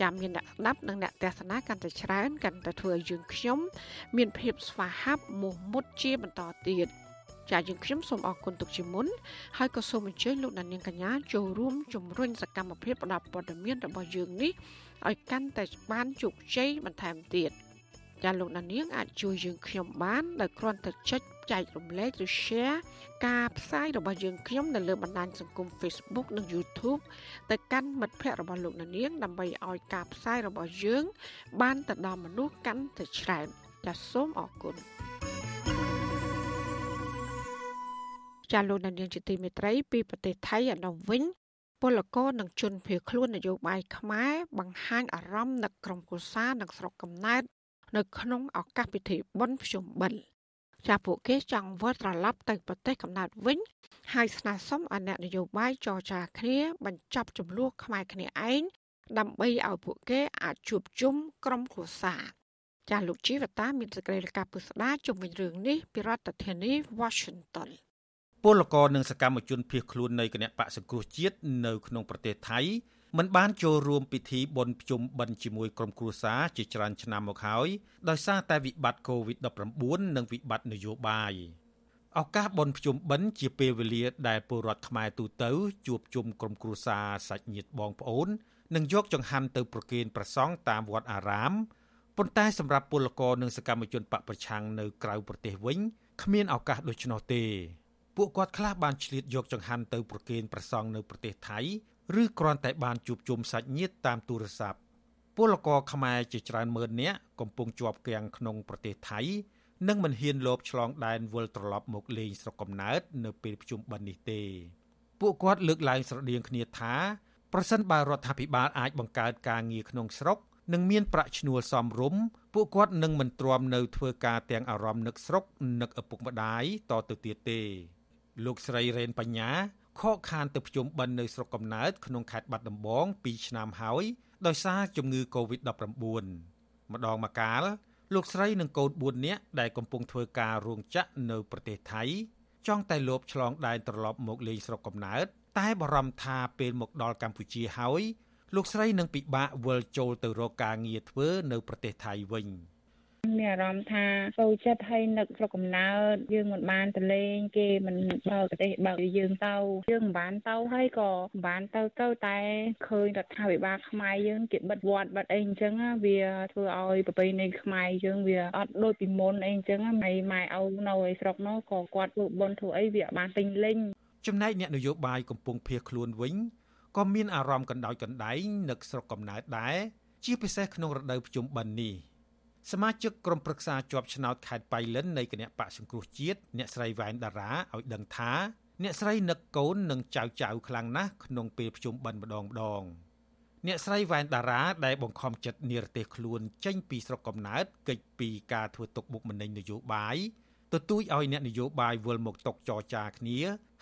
ចាំមានអ្នកស្ដាប់និងអ្នកទស្សនាកាន់តែច្រើនកាន់តែធ្វើឲ្យយើងខ្ញុំមានភាពស្វាហាប់មោះមុតជាបន្តទៀតចាយើងខ្ញុំសូមអរគុណទុកជាមុនហើយក៏សូមអញ្ជើញលោកដានៀងកញ្ញាចូលរួមជំរុញសកម្មភាពផ្តល់ព័ត៌មានរបស់យើងនេះឲ្យកាន់តែបានជោគជ័យបន្ថែមទៀតចាលោកដានៀងអាចជួយយើងខ្ញុំបានដោយគ្រាន់តែចុច ចែករំលែកឬ share ការផ្សាយរបស់យើងខ្ញុំនៅលើបណ្ដាញសង្គម Facebook និង YouTube ទៅកាន់មិត្តភ័ក្តិរបស់លោកនាងដើម្បីឲ្យការផ្សាយរបស់យើង បានទៅដល់មនុស្សកាន់តែច្រើនចាសសូមអរគុណចាលោកនាងជាទីមេត្រីពីប្រទេសថៃឥឡូវវិញពលករនិងជនភៀសខ្លួននយោបាយខ្មែរបង្ហាញអារម្មណ៍នឹកក្រុមគូសានិងស្រុកកំណើតនៅក្នុងឱកាសពិធីបុណ្យភ្ជុំបិណ្ឌ ចាពួកគេចង់វិលត្រឡប់ទៅប្រទេសកំណើតវិញ ហើយស្នើសុំឲ្យអ្នកនយោបាយចរចាគ្នាបញ្ចប់ចំនួនខ្មែរគ្នាឯងដើម្បីឲ្យពួកគេអាចជួបជុំក្រុមគ្រួសារចាលោកជីវតាមានសេចក្តីរាយការណ៍ពុស្ដាជុំវិញរឿងនេះពីរដ្ឋធានី Washington ពលករនិងសកម្មជនភៀសខ្លួននៃគណៈបកសង្គ្រោះជាតិនៅក្នុងប្រទេសថៃ មិនបានចូលរួមពិធីបុណ្យភ្ជុំបិណ្ឌជាមួយក្រុមគ្រួសារជាច្រើនឆ្នាំមកហើយដោយសារតែវិបត្តិ COVID-19 និងវិបត្តិនយោបាយឱកាសបុណ្យភ្ជុំបិណ្ឌជាពេលវេលាដែលពលរដ្ឋខ្មែរទូទៅជួបជុំក្រុមគ្រួសារសាច់ញាតិបងប្អូននិងយកចង្ហាន់ទៅប្រគេនព្រះសង្ឃតាមវត្តអារាមប៉ុន្តែសម្រាប់ពលករនិងសកម្មជនបកប្រឆាំងនៅក្រៅប្រទេសវិញគ្មានឱកាសដូច្នោះទេពួកគាត់ខ្លះបានឆ្លៀតយកចង្ហាន់ទៅប្រគេនព្រះសង្ឃនៅប្រទេសថៃ ឬគ្រាន់តែបានជួបជុំសាច់ញាតិតាមទូរស័ព្ទពលករខ្មែរជាច្រើនម៉ឺននាក់កំពុងជាប់គាំងក្នុងប្រទេសថៃនិងមិនហ៊ានលបឆ្លងដែនវិលត្រឡប់មកលេងស្រុកកំណើតនៅពេលប្រជុំបិណ្ឌនេះទេពួកគាត់លើកឡើងស្រដៀងគ្នាថាប្រសិនបើរដ្ឋាភិបាលអាចបង្កើតការងារក្នុងស្រុកនិងមានប្រាក់ឈ្នួលសមរម្យពួកគាត់នឹងមិនទ្រាំនៅធ្វើការទាំងអារម្មណ៍នឹកស្រុកនឹកឪពុកម្ដាយតទៅទៀតទេលោកស្រីរ៉េនបញ្ញា ខកខានទៅភ្ជុំបិណ្ឌនៅស្រុកកំណើតក្នុងខេត្តបាត់ដំបង2ឆ្នាំហើយដោយសារជំងឺ Covid-19 ម្ដងម្កាលលោកស្រីនិងកូន4នាក់ដែលកំពុងធ្វើការរោងចក្រនៅប្រទេសថៃចង់តែលបឆ្លងដែនត្រឡប់មកលេងស្រុកកំណើត តែបារម្ភថាពេលមកដល់កម្ពុជាហើយលោកស្រីនឹងពិបាកវិលចូលទៅរកការងារធ្វើនៅប្រទេសថៃវិញ។ មានអារម្មណ៍ថាចូលចិត្តហើយនឹកស្រុកកំណើតយើងមិនបានទៅលេងគេមិនបើប្រទេសបើយើងទៅយើងមិនបានទៅហើយក៏មិនបានទៅទៅតែឃើញរដ្ឋាភិបាលខ្មែរយើងគេបិទវត្តបិទអីអញ្ចឹងវាធ្វើឲ្យប្រពៃណីខ្មែរយើងវាអត់ដូចពីមុនអីអញ្ចឹងហើយម៉ែឪនៅឯស្រុកនោះក៏គាត់ធ្វើបុណ្យធ្វើអីវាអត់បានពេញលេញចំណែកអ្នកនយោបាយកំពុងភៀសខ្លួនវិញក៏មានអារម្មណ៍កណ្ដោចកណ្ដែងនឹកស្រុកកំណើតដែរជាពិសេសក្នុងរដូវប្រជុំបិណ្ឌនេះ សមាជិកក្រុមប្រឹក្សាជាប់ឆ្នោតខេត្តបៃលិននៃគណៈបកសង្គ្រោះជាតិអ្នកស្រីវ៉ែនតារាឲ្យដឹងថាអ្នកស្រីនឹកកូននិងចៅចៅខ្លាំងណាស់ក្នុងពេលប្រជុំបិណ្ឌម្ដងម្ដងអ្នកស្រីវ៉ែនតារាដែលបង្ខំចិត្តនិរទេសខ្លួនចេញពីស្រុកកំណើតកិច្ចពីការធ្វើទុកបុកម្នេញនយោបាយទទូចឲ្យអ្នកនយោបាយវិលមកតុកចរចាគ្នា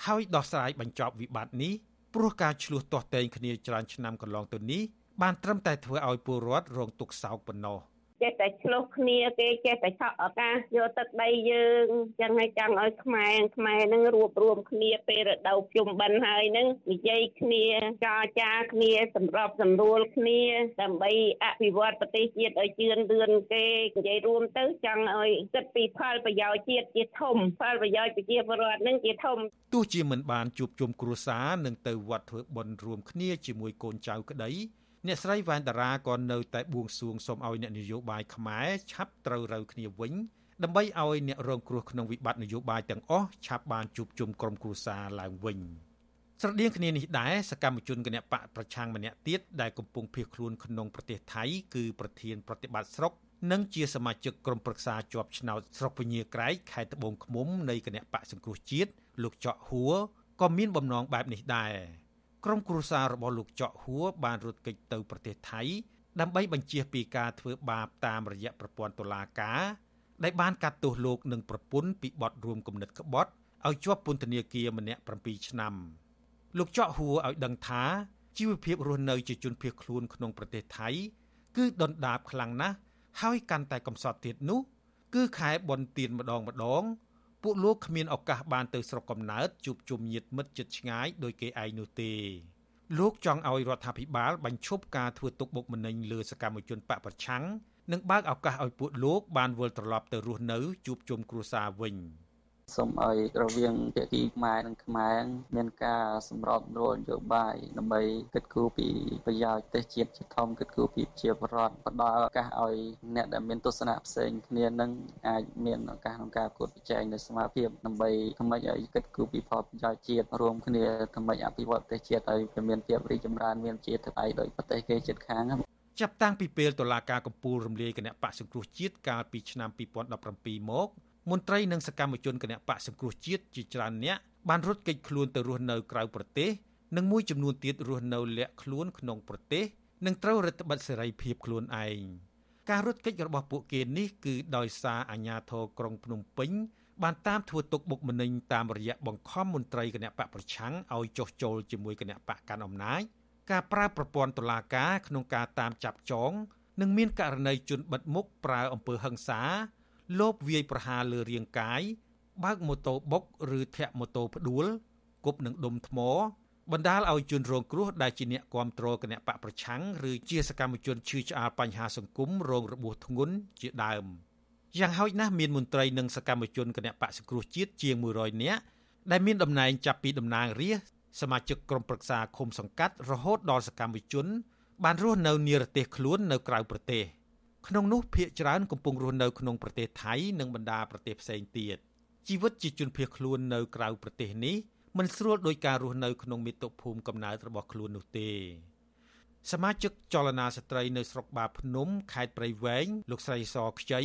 ហើយដោះស្រាយបញ្ចប់វិបត្តិនេះព្រោះការឆ្លោះទាស់ទែងគ្នាច្រើនឆ្នាំកន្លងទៅនេះបានត្រឹមតែធ្វើឲ្យពលរដ្ឋរងទុក្ខសោកប៉ុណ្ណោះ ចេះតែឆ្លោះគ្នាគេចេះតែឆក់ឱកាសយកទឹកដីយើងចឹងហើយចង់ឲ្យខ្មែរខ្មែរនឹងរួបរวมគ្នាពេលរដូវភ្ជុំបិណ្ឌហើយនឹងនិយាយគ្នាចរចាគ្នាសម្របសម្រួលគ្នាដើម្បីអភិវឌ្ឍប្រទេសជាតិឲ្យជឿនលឿនគេនិយាយរួមទៅចង់ឲ្យគិតពីផលប្រយោជន៍ជាតិជាធំផលប្រយោជន៍ប្រជាពលរដ្ឋនឹងជាធំទោះជាមិនបានជួបជុំគ្រួសារនឹងទៅវត្តធ្វើបុណ្យរួមគ្នាជាមួយកូនចៅក្តី អ្នកស្រីវ៉ែនតារាក៏នៅតែបួងសួងសូមឲ្យអ្នកនយោបាយខ្មែរឆាប់ត្រូវរូវគ្នាវិញដើម្បីឲ្យអ្នករងគ្រោះក្នុងវិបត្តិនយោបាយទាំងអស់ឆាប់បានជួបជុំក្រុមគ្រួសារឡើងវិញស្រដៀងគ្នានេះដែរសកម្មជនគណបកប្រឆាំងម្នាក់ទៀតដែលកំពុងភៀសខ្លួនក្នុងប្រទេសថៃគឺប្រធានប្រតិបត្តិស្រុកនិងជាសមាជិកក្រុមប្រឹក្សាជាប់ឆ្នោតស្រុកពញាក្រែកខេត្តត្បូងឃ្មុំនៃគណៈបកសង្គ្រោះជាតិលោកចော့ហួរក៏មានបំណងបែបនេះដែរ ក្រុមគ្រួសាររបស់លោកចော့ហួរបានរត់គេចទៅប្រទេសថៃដើម្បីបញ្ជាពីការធ្វើបាបតាមរយៈប្រព័ន្ធតុលាការដែលបានកាត់ទោសលោកនិងប្រពន្ធពីបទរួមគំនិតក្បត់ឲ្យជាប់ពន្ធនាគារម្នាក់7ឆ្នាំ លោកចော့ហួរឲ្យដឹងថាជីវភាពរស់នៅជាជនភៀសខ្លួនក្នុងប្រទេសថៃ គឺដុនដាបខ្លាំងណាស់ហើយកាន់តែកំសត់ទៀតនោះ គឺខែបនទៀនម្ដងម្ដង ពួកលោកគ្មានឱកាសបានទៅស្រុកកំណើតជួបជុំញាតិមិត្តជិតឆ្ងាយដោយគេឯងនោះទេលោកចង់ឲ្យរដ្ឋាភិបាលបញ្ឈប់ការធ្វើទុកបុកម្នេញលើសកម្មជនបកប្រឆាំងនិងបើកឱកាសឲ្យពួកលោកបានវិលត្រឡប់ទៅរស់នៅជួបជុំគ្រួសារវិញ។ សូមឲ្យរវាងភាគីខ្មែរនិងខ្មែរមានការសម្របសម្រួលនយោបាយដើម្បីគិតគូរពីប្រយោជន៍ប្រទេសជាតិជាធំគិតគូរពីប្រជាពលរដ្ឋផ្ដល់ឱកាសឲ្យអ្នកដែលមានទស្សនៈផ្សេងគ្នានឹងអាចមានឱកាសក្នុងការគួតប្រជែងនៅសមាភិបដើម្បីធ្វើឲ្យគិតគូរពីផលប្រយោជន៍ជាតិរួមគ្នាធ្វើអភិវឌ្ឍប្រទេសជាតិឲ្យមានភាពរីកចម្រើនមានជាធិបតេយ្យដោយប្រទេសគេជិតខាងចាប់តាំងពីពេលតុលាការកំពូលរំលាយគណៈបកសង្គ្រោះជាតិកាលពីឆ្នាំ2017មក មន្ត្រីនិងសកម្មជនគណៈបកសង្គ្រោះជាតិជាច្រើនអ្នកបានរត់គេចខ្លួនទៅរស់នៅក្រៅប្រទេសនិងមួយចំនួនទៀតរស់នៅលាក់ខ្លួនក្នុងប្រទេសនិងត្រូវរដ្ឋបិទសេរីភាពខ្លួនឯងការរត់គេចរបស់ពួកគេនេះគឺដោយសារអាជ្ញាធរក្រុងភ្នំពេញបានតាមធ្វើទុកបុកម្នេញតាមរយៈបង្ខំមន្ត្រីគណៈបកប្រឆាំងឲ្យចុះចូលជាមួយគណៈបកកាន់អំណាចការប្រើប្រព័ន្ធតុលាការក្នុងការតាមចាប់ចង និងមានករណីជនបិទមុខប្រើអំពើហិង្សា លបវាយប្រហារលើរាងកាយបើកម៉ូតូបុកឬធាក់ម៉ូតូផ្ដួលគប់នឹងដុំថ្មបណ្ដាលឲ្យជនរងគ្រោះដែលជាអ្នកគាំទ្រគណៈបកប្រឆាំងឬជាសកម្មជនឈឺឆ្អាលបញ្ហាសង្គមរងរបួសធ្ងន់ជាដើមយ៉ាងហោចណាស់មានមន្ត្រីនិងសកម្មជនគណៈបកសង្គ្រោះជាតិជាង100នាក់ដែលមានតំណែងចាប់ពីតំណាងរាស្ត្រសមាជិកក្រុមប្រឹក្សាឃុំសង្កាត់រហូតដល់សកម្មជនបានរស់នៅនិរទេសខ្លួននៅក្រៅប្រទេស ក្នុងនោះភ្នាក់ច្រើនកំពុងរស់នៅក្នុងប្រទេសថៃនិងបណ្ដាប្រទេសផ្សេងទៀតជីវិតជាជនភៀសខ្លួននៅក្រៅប្រទេសនេះមិនស្រួលដោយការរស់នៅក្នុងមាតុភូមិកំណើតរបស់ខ្លួននោះទេសមាជិកចលនាស្ត្រីនៅស្រុកបាភ្នំខេត្តព្រៃវែងលោកស្រីសខ្ចី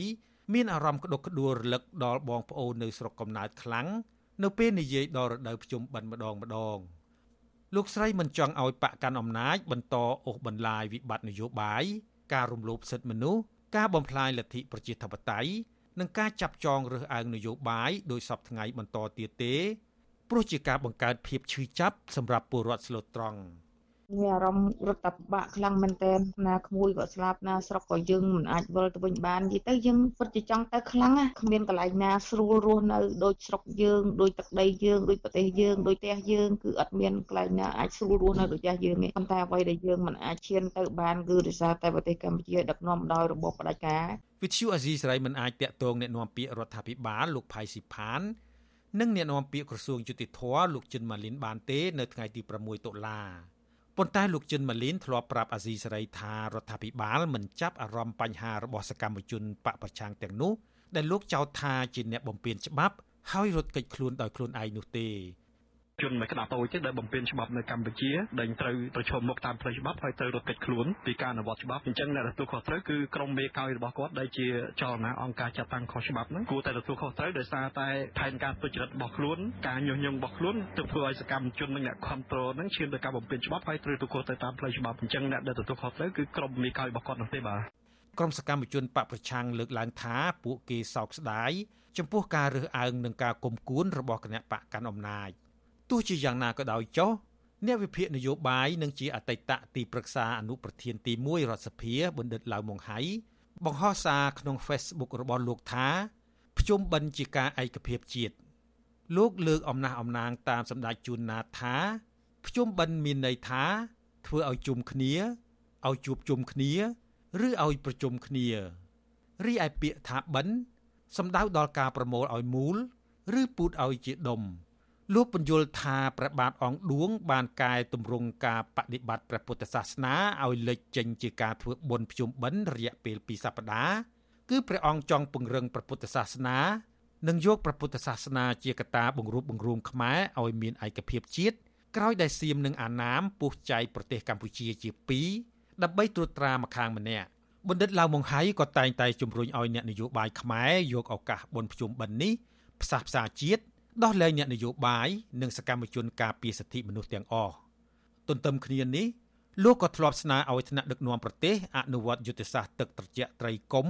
មានអារម្មណ៍ក្តុកក្តួលរលឹកដល់បងប្អូននៅស្រុកកំណើតខ្លាំងនៅពេលនិយាយដល់រដូវភ្ជុំបិណ្ឌម្ដងម្ដងលោកស្រីមិនចង់ឲ្យបកកាន់អំណាចបន្តអូសបន្លាយវិបត្តិនយោបាយ ការរំលោភសិទ្ធិមនុស្សការបំផ្លាញលទ្ធិប្រជាធិបតេយ្យនិងការចាប់ចងរើសអើងនយោបាយដោយសពថ្ងៃបន្តទៀតទេព្រោះជាការបង្កើតភាពឈឺចាប់សម្រាប់ពលរដ្ឋស្លូតត្រង់ មានអារម្មណ៍រត់តែពិបាកខ្លាំងមែនតើណាក្មួយក៏ស្លាប់ណាស្រុកក៏យើងមិនអាចវិលទៅវិញបាននិយាយទៅយើងពិតជាចង់ទៅខ្លាំងណាគ្មានកន្លែងណាស្រួលរស់នៅដូចស្រុកយើងដូចទឹកដីយើងដូចប្រទេសយើងដូចផ្ទះយើងគឺអត់មានកន្លែងណាអាចស្រួលរស់នៅដូចផ្ទះយើងទេប៉ុន្តែអ្វីដែលយើងមិនអាចឈានទៅបានគឺដោយសារតែប្រទេសកម្ពុជាដឹកនាំដោយរបបផ្ដាច់ការវិទ្យុអាស៊ីសេរីមិនអាចតាក់ទងแนะនាំពាក្យរដ្ឋាភិបាលលោកផៃស៊ីផាននិងអ្នកនាំពាក្យក្រសួងយុតិធធលោកចិនម៉ាលីនបានទេនៅថ្ងៃទី6តុលា ប៉ុន្តែលោកចិនម៉ាលីនធ្លាប់ប្រាប់អាស៊ីសេរីថារដ្ឋាភិបាលមិនចាប់អារម្មណ៍បញ្ហារបស់សកម្មជនបកប្រឆាំងទាំងនោះដែលលោកចោទថាជាអ្នកបំពានច្បាប់ហើយរត់គេចខ្លួនដោយខ្លួនឯងនោះទេ ជនមួយក្តាប់តូចទេដែលបំពេញច្បាប់នៅកម្ពុជាដែលត្រូវប្រឈមមុខតាមផ្លូវច្បាប់ហើយត្រូវរត់គេចខ្លួនពីការអនុវត្តច្បាប់អញ្ចឹងអ្នកទទួលខុសត្រូវគឺក្រុមមេកោយរបស់គាត់ដែលជាចលនាអង្គការចាត់តាំងខុសច្បាប់ហ្នឹងគួរតែទទួលខុសត្រូវដោយសារតែផែនការទុច្ចរិតរបស់ខ្លួនការញុះញង់របស់ខ្លួនទើបធ្វើឲ្យសកម្មជននិងអ្នកគ្រប់គ្រងហ្នឹងឈានទៅការបំពេញច្បាប់ហើយត្រូវទទួលទៅតាមផ្លូវច្បាប់អញ្ចឹងអ្នកដែលទទួលខុសត្រូវគឺក្រុមមេកោយរបស់គាត់នោះទេបាទក្រុមសកម្មជនបកប្រឆាំងលើកឡើងថាពួកគេសោកស្ដាយចំពោះការរើសអើងនិងការគុំគួនរបស់គណៈបកកាន់អំណាច ទោះជាយ៉ាងណាក៏ដោយចុះអ្នកវិភាគនយោបាយនិងជាអតីតទីប្រឹក្សាអនុប្រធានទី1រដ្ឋសភាបណ្ឌិតឡាវម៉ុងហៃបង្ហោះសារក្នុង Facebook របស់លោកថាភ្ជុំបិណ្ឌជាការឯកភាពជាតិលោកលើកអំណះអំណាងតាមសម្ដេចជួនណាតថាភ្ជុំបិណ្ឌមានន័យថាធ្វើឲ្យជុំគ្នាឲ្យជួបជុំគ្នាឬឲ្យប្រជុំគ្នារីឯពាក្យថាបិណ្ឌសំដៅដល់ការប្រមូលឲ្យមូល ឬពូតឲ្យជាដុំ លោកបញ្យល់ថាព្រះបាទអង្គឌួង បានកែតម្រង់ការបដិបត្តិព្រះពុទ្ធសាសនាឲ្យលេចចេញជាការធ្វើបុណ្យភ្ជុំបិណ្ឌរយៈពេល2សប្តាហ៍គឺព្រះអង្គចង់ពង្រឹងព្រះពុទ្ធសាសនានិងយកព្រះពុទ្ធសាសនាជាកត្តាបង្រួបបង្រួមខ្មែរឲ្យមានឯកភាពជាតិក្រោយដែលសៀមនិងអាណាមពុះចែកប្រទេសកម្ពុជាជាពីរដើម្បីត្រួតត្រាម្ខាងម្នាក់បណ្ឌិតឡាវម៉ុងហៃក៏តែងតែជំរុញឲ្យអ្នកនយោបាយខ្មែរយកឱកាសបុណ្យភ្ជុំបិណ្ឌនេះផ្សះផ្សាជាតិ ដោះលែងអ្នកនយោបាយនិងសកម្មជនការពារសិទ្ធិមនុស្សទាំងអស់ទន្ទឹមគ្នានេះលោកក៏ធ្លាប់ស្នើឲ្យថ្នាក់ដឹកនាំប្រទេសអនុវត្តយុទ្ធសាស្ត្រទឹកត្រជាក់ត្រីកុំ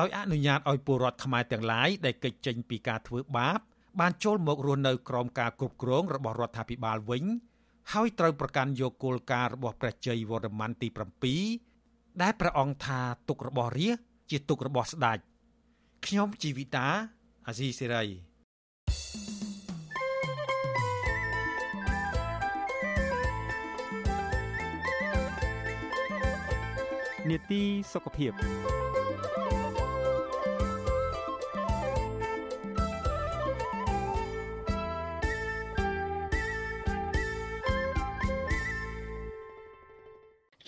ដោយអនុញ្ញាតឲ្យពលរដ្ឋខ្មែរទាំងឡាយដែលកិច្ចចេញពីការធ្វើបាប បានចូលមករស់នៅក្រោមការគ្រប់គ្រងរបស់រដ្ឋាភិបាលវិញហើយត្រូវប្រកាន់យកគោលការណ៍របស់ព្រះជ័យវរ្ម័នទី7ដែលព្រះអង្គថាទុករបស់រាជជាទុករបស់ស្ដេចខ្ញុំជីវិតាអាស៊ីសេរី នេតិសុខភាព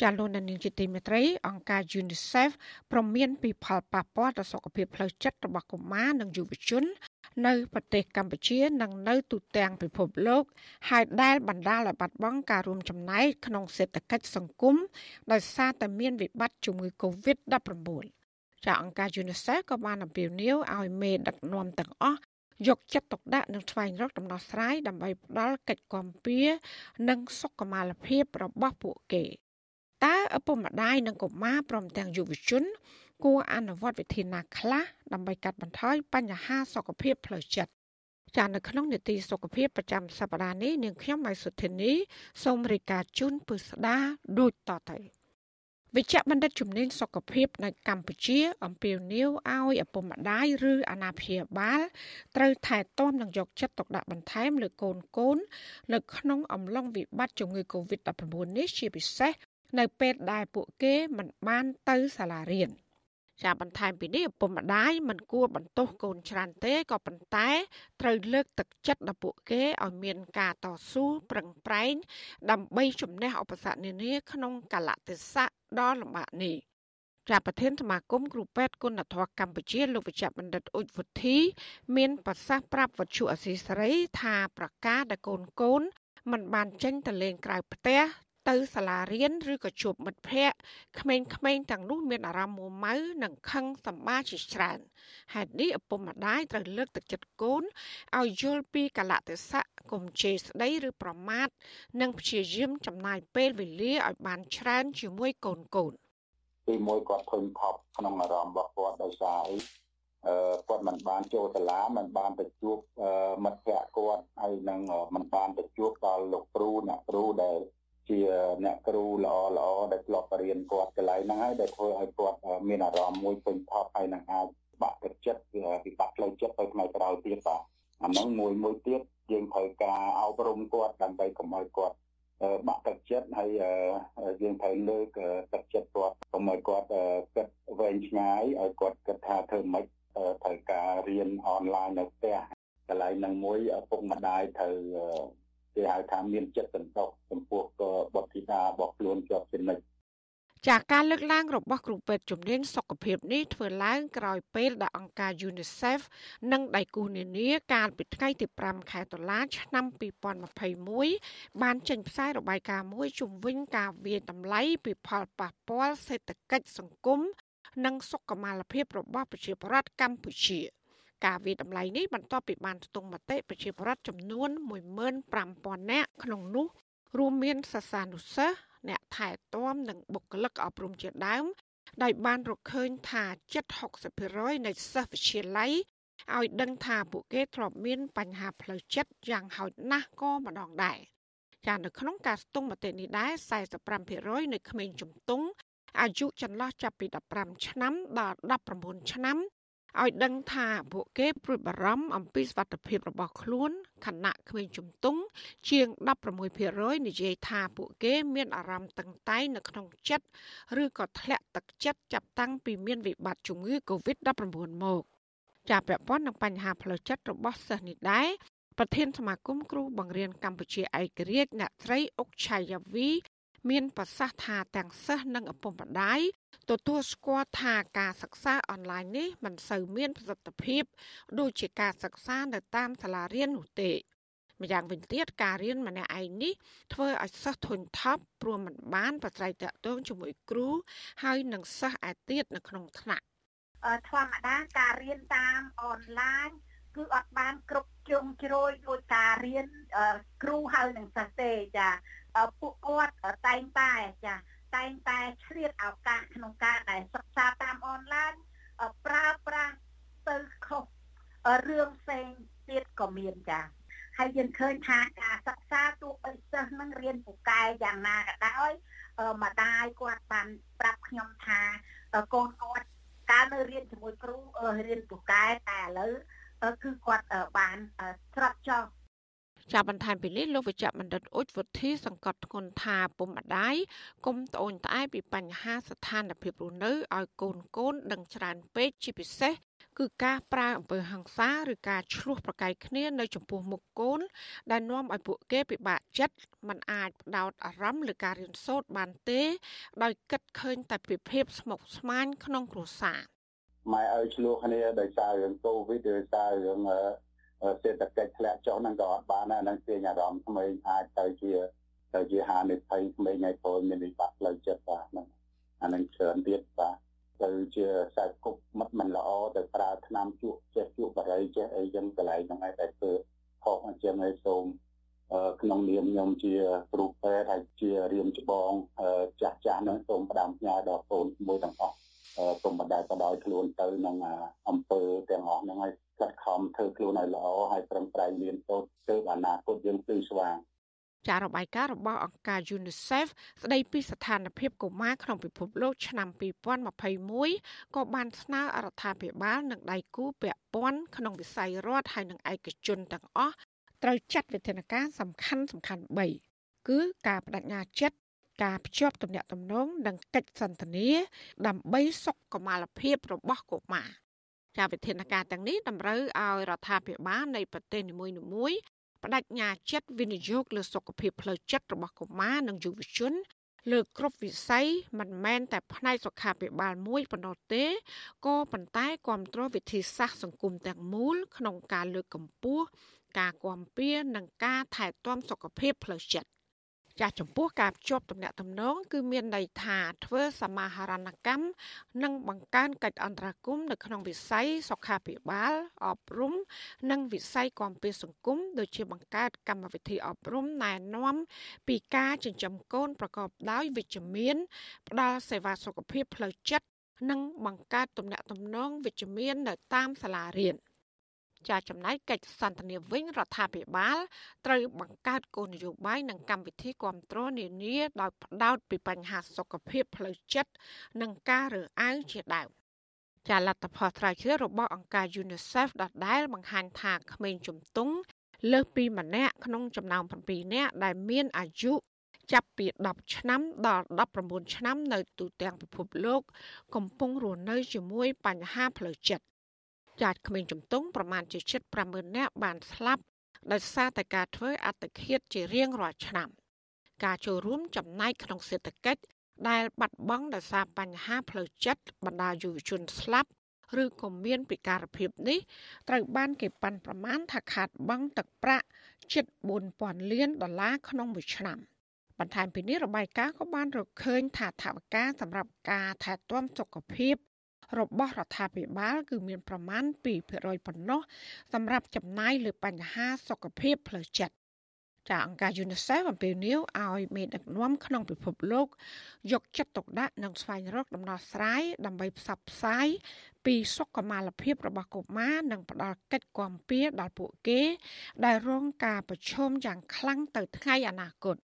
ចាលោកនាងជាទីមេត្រីអង្គការ UNICEF ប្រមានពីផលប៉ះពាល់ដល់សុខភាពផ្លូវចិត្តរបស់កុមារនិងយុវជន នៅប្រទេសកម្ពុជានិងនៅទូទាំងពិភពលោកហើយដែលបណ្ដាលឲ្យបាត់បង់ការរួមចំណែកក្នុងសេដ្ឋកិច្ចសង្គមដោយសារតែមានវិបត្តិជំងឺ Covid-19 ចាអង្គការ UNICEF ក៏បានអំពាវនាវឲ្យមេដឹកនាំទាំងអស់យកចិត្តទុកដាក់និងស្វែងរកដំណោះស្រាយដើម្បីផ្ដល់កិច្ចគាំពារនិងសុខុមាលភាពរបស់ពួកគេតើឪពុកម្ដាយនិងកុមារព្រមទាំងយុវជន គួរអនុវត្តវិធីណាខ្លះដើម្បីកាត់បន្ថយបញ្ហាសុខភាពផ្លូវចិត្តចានៅក្នុងនេតិសុខភាពប្រចាំសប្តាហ៍នេះនាងខ្ញុំម៉ៃសុធីនីសូមរាយការណ៍ជូនពិស្ដាដូចតទៅវិជ្ជបណ្ឌិតជំនាញសុខភាពនៅកម្ពុជាអំពាវនាវឲ្យឪពុកម្ដាយឬអាណាព្យាបាលត្រូវថែទាំនិងយកចិត្តទុកដាក់បន្ថែមលើកូនកូននៅក្នុងអំឡុងវិបត្តិជំងឺ Covid-19 នេះជាពិសេសនៅពេលដែលពួកគេមិនបានទៅសាលារៀន។ ចាបន្ថែមពីនេះឪពុកម្ដាយមិនគួរបន្ទោសកូនច្រើនទេក៏ប៉ុន្តែត្រូវលើកទឹកចិត្តដល់ពួកគេឲ្យមានការតស៊ូប្រឹងប្រែងដើម្បីជំនះឧបសគ្គនានាក្នុងកលៈទេសៈដ៏លំបាកនេះជាប្រធានសមាគមគ្រូពេទ្យគុណធម៌កម្ពុជាលោកវិជ្ជបណ្ឌិតអ៊ុចវុធី មានប្រសាសន៍ប្រាប់វត្ថុអសីសេរីថាប្រកាសដែលកូនកូនមិនបានចេញទៅលេងក្រៅផ្ទះ ទៅសាលារៀនឬក៏ជួបមិត្តភ័ក្តិក្មេងៗទាំងនោះមានអារម្មណ៍មួម៉ៅនិងខឹងសម្បាជាច្រើនហេតុនេះឪពុកម្ដាយត្រូវលើកទឹកចិត្តកូនឲ្យយល់ពីកលៈទេសៈកុំជេរស្ដីឬប្រមាថនិងព្យាយាមចំណាយពេលវេលាឲ្យបានច្រើនជាមួយកូនកូនទីមួយគាត់ធុញថប់ក្នុងអារម្មណ៍របស់គាត់ដោយសារអីអឺគាត់មិនបានចូលសាលាមិនបានទៅជួបមិត្តភ័ក្តិគាត់ហើយនឹងមិនបានទៅជួបដល់លោកគ្រូអ្នកគ្រូដែល ជាអ្នកគ្រូល្អល្អដែលធ្លាប់រៀនគាត់កន្លែងហ្នឹងហើយដែលធ្វើឲ្យគាត់មានអារម្មណ៍មួយពេញថប់ហើយនឹងអាចបាក់ទឹកចិត្តវិបត្តិផ្លូវចិត្តទៅថ្ងៃក្រោយទៀតបាទអាហ្នឹងមួយមួយទៀតយើងត្រូវការអប់រំគាត់ដើម្បីកុំឲ្យគាត់បាក់ទឹកចិត្តហើយយើងត្រូវលើកទឹកចិត្តគាត់កុំឲ្យគាត់គិតវែងឆ្ងាយឲ្យគាត់គិតថាធ្វើម៉េចត្រូវការរៀនអនឡាញនៅផ្ទះកន្លែងហ្នឹងមួយឪពុកម្ដាយត្រូវ គេហៅថាមានចិត្តសន្តោសចំពោះបុត្រធីតារបស់ខ្លួនជាប់ជានិច្ចចាការលើកឡើងរបស់គ្រូពេទ្យជំនាញសុខភាពនេះធ្វើឡើងក្រោយពេលដែលអង្គការ UNICEF និងដៃគូនានាកាលពីថ្ងៃទី5ខែតុលាឆ្នាំ2021បានចេញផ្សាយរបាយការណ៍មួយជំវិញការវាយតម្លៃពីផលប៉ះពាល់សេដ្ឋកិច្ចសង្គមនិងសុខុមាលភាពរបស់ប្រជាពលរដ្ឋកម្ពុជា។ ការវិតម្លៃនេះបន្ទាប់ពីបានស្ទង់មតិប្រជាពលរដ្ឋចំនួន15000នាក់ក្នុងនោះរួមមានសិស្សានុសិស្សអ្នកថែទាំនិងបុគ្គលិកអប់រំជាដើមដោយបានរកឃើញថាជិត60%នៃសិស្សវិទ្យាល័យឲ្យដឹងថាពួកគេធ្លាប់មានបញ្ហាផ្លូវចិត្តយ៉ាងហោចណាស់ក៏ម្ដងដែរចានៅក្នុងការស្ទង់មតិនេះដែរ45%នៃក្មេងជំទង់អាយុចន្លោះចាប់ពី15ឆ្នាំដល់19ឆ្នាំ ឲ្យដឹងថាពួកគេព្រួយបារម្ភអំពីសុខភាពរបស់ខ្លួនខណៈក្មេងជំទង់ជាង16%និយាយថាពួកគេមានអារម្មណ៍តឹងតែងនៅក្នុងចិត្តឬក៏ធ្លាក់ទឹកចិត្តចាប់តាំងពីមានវិបត្តិជំងឺ Covid-19 មកជាពាក់ព័ន្ធនឹងបញ្ហាផ្លូវចិត្តរបស់សិស្សនេះដែរប្រធានសមាគមគ្រូបង្រៀនកម្ពុជាឯករាជ្យអ្នកស្រីអុកឆាយាវី មានប្រសាសន៍ថាទាំងសិស្សនិងឪពុកម្ដាយទទួលស្គាល់ថាការសិក្សាអនឡាញនេះមិនសូវមានប្រសិទ្ធភាពដូចជាការសិក្សានៅតាមសាលារៀននោះទេម្យ៉ាងវិញទៀតការរៀនម្នាក់ឯងនេះធ្វើឲ្យសិស្សធុញថប់ព្រោះមិនបានប្រស្រ័យតាក់ទងជាមួយគ្រូហើយនិងសិស្សឯទៀតនៅក្នុងថ្នាក់ធម្មតាការរៀនតាមអនឡាញគឺអត់បានគ្រប់ជ្រុងជ្រោយដោយការរៀនគ្រូហើយនឹងសិស្សទេចា ពួកគាត់តែងតែចាតែងតែឆ្លៀតឱកាសក្នុងការដែលសិក្សាតាមអនឡាញប្រើប្រាស់ទៅខុសរឿងផ្សេងទៀតក៏មានចាហើយយើងឃើញថាការសិក្សាទោះបីសិស្សនឹងរៀនពូកែយ៉ាងណាក៏ដោយម្ដាយគាត់បានប្រាប់ខ្ញុំថាកូនគាត់កាលនៅរៀនជាមួយគ្រូរៀនពូកែតែឥឡូវគឺគាត់បានស្រត់ចោល ចាប់បន្ថែមពីនេះលោកវិជ្ជបណ្ឌិតអ៊ុចវុធីសង្កត់ធ្ងន់ថាពុំម្ដាយគុំត្អូញត្អែពីបញ្ហាស្ថានភាពរស់នៅឲ្យកូនកូនដឹងច្រើនពេកជាពិសេសគឺការប្រើអំពើហិង្សាឬការឈ្លោះប្រកែកគ្នានៅចំពោះមុខកូន ដែលនាំឲ្យពួកគេពិបាកចិត្តមិនអាចផ្ដោតអារម្មណ៍លើការរៀនសូត្របានទេ ដោយគិតឃើញតែពីភាពស្មុគស្មាញក្នុងគ្រួសារម៉ែឲ្យឆ្លោះគ្នាដោយសាររឿងកូវីដដោយសាររឿង សេដ្ឋកិច្ចធ្លាក់ចុះហ្នឹងក៏អត់បានដែរហ្នឹងទាញអារម្មណ៍ក្មេងអាចទៅជាទៅជាហានិភ័យក្មេងឲ្យព្រោះមានវិបត្តិផ្លូវចិត្តបាទហ្នឹងអានឹងច្រើនទៀតបាទទៅជាខ្សែគប់មិត្តមិនល្អទៅប្រើថ្នាំជក់ចេះជក់បរិយចេះអីចឹងកន្លែងហ្នឹងឯងតែធ្វើខុសអញ្ចឹងឲ្យសូមក្នុងនាមខ្ញុំជាគ្រូពេទ្យហើយជារៀមច្បងចាស់ចាស់ ពុំបដាក៏ដោយខ្លួនទៅនឹងអំពើទាំងអស់ហ្នឹងហើយខិតខំធ្វើខ្លួនឲ្យល្អហើយប្រឹងប្រែងរៀនសូត្រទៅអនាគតយើងគឺស្វាងចាររបាយការណ៍របស់អង្គការ UNICEF ស្ដីពីស្ថានភាពកុមារក្នុងពិភពលោកឆ្នាំ2021ក៏បានស្នើអរដ្ឋាភិបាលនិងដៃគូពាក់ព័ន្ធក្នុងវិស័យរដ្ឋហើយនិងឯកជនទាំងអស់ត្រូវចាត់វិធានការសំខាន់សំខាន់3គឺការបដិញ្ញាចិត្ត ការភ្ជាប់ទំនាក់ទំនងនិងកិច្ចសន្ទនាដើម្បីសុខុមាលភាពរបស់កុមារចាវិធានការទាំងនេះតម្រូវឲ្យរដ្ឋាភិបាលនៃប្រទេសនីមួយៗបដិញ្ញាចិត្តវិនិយោគលើសុខភាពផ្លូវចិត្តរបស់កុមារនិងយុវជនលើគ្រប់វិស័យមិនមែនតែផ្នែកសុខាភិបាលមួយប៉ុណ្ណោះទេក៏ប៉ុន្តែគ្រប់គ្រងវិធីសាស្ត្រសង្គមទាំងមូលក្នុងការលើកកម្ពស់ការគាំពៀនិងការថែទាំសុខភាពផ្លូវចិត្ត ចាស់ចំពោះការភ្ជាប់ទំនាក់ទំនងគឺមានន័យថាធ្វើសមាហរណកម្មនិងបង្កើនកិច្ចអន្តរាគមន៍នៅក្នុងវិស័យសុខាភិបាលអប់រំ និងវិស័យគាំពៀសង្គមដូចជាបង្កើតកម្មវិធីអប់រំណែនាំពីការចិញ្ចឹមកូនប្រកបដោយវិជ្ជមានផ្ដល់សេវាសុខភាពផ្លូវចិត្តនិងបង្កើតទំនាក់ទំនងវិជ្ជមាននៅតាមសាលារៀន។ ចាចំណែកកិច្ចសន្ទនាវិញរដ្ឋាភិបាលត្រូវបង្កើតគោលនយោបាយនិងកម្មវិធីគ្រប់គ្រងនានាដោយផ្ដោតពីបញ្ហាសុខភាពផ្លូវចិត្តនិងការរើសអើងជាដើមចាលទ្ធផលស្រាវជ្រាវរបស់អង្គការ UNICEF ដដែលបង្ហាញថាក្មេងជំទង់លើសពីម្នាក់ក្នុងចំណោម7នាក់ដែលមានអាយុចាប់ពី10ឆ្នាំដល់19ឆ្នាំនៅទូទាំងពិភពលោក កំពុងរស់នៅជាមួយបញ្ហាផ្លូវចិត្ត ចាត់ក្មេងជំទង់ប្រមាណជាជិត50000នាក់បានស្លាប់ដោយសារតែការធ្វើអត្តឃាតជារៀងរាល់ឆ្នាំ ការចូលរួមចំណែកក្នុងសេដ្ឋកិច្ចដែលបាត់បង់ដោយសារបញ្ហាផ្លូវចិត្តបណ្ដាយុវជនស្លាប់ឬក៏មានពិការភាពនេះត្រូវបានគេប៉ាន់ប្រមាណថាខាតបង់ទឹកប្រាក់ជិត4000លានដុល្លារក្នុងមួយឆ្នាំបន្ថែមពីនេះរបាយការណ៍ក៏បានរកឃើញថាថវិកាសម្រាប់ការថែទាំសុខភាព របស់រដ្ឋាភិបាល គឺមានប្រមាណ2%ប៉ុណ្ណោះសម្រាប់ចំណាយលើបញ្ហាសុខភាពផ្លូវចិត្តចាអង្គការ UNICEF អំពាវនាវឲ្យមេដឹកនាំក្នុងពិភពលោកយកចិត្តទុកដាក់និងស្វែងរកដំណោះស្រាយដើម្បីផ្សព្វផ្សាយពីសុខុមាលភាពរបស់កុមារនិងផ្ដល់កិច្ចគាំពារដល់ពួកគេ ដែលរងការប្រឈមយ៉ាងខ្លាំងទៅថ្ងៃអនាគត។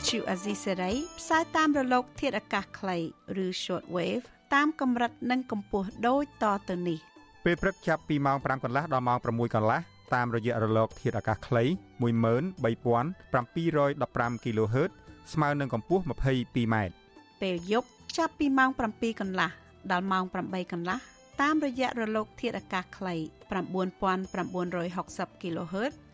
ទ្យុអាស៊ីសេរីផ្សាយតាមរលក ធាតុអាកាសខ្លីឬ short wave តាមកម្រិតនិងកម្ពស់ដូចតទៅនេះពេលព្រឹកចាប់ពីម៉ោង5កន្លះដល់ម៉ោង6កន្លះតាមរយៈរលកធាតុអាកាសខ្លី13715 kHz ស្មើនឹងកម្ពស់ 22m ពេលយប់ចាប់ពីម៉ោង7កន្លះដល់ម៉ោង8កន្លះតាមរយៈរលកធាតុអាកាសខ្លី9960 kHz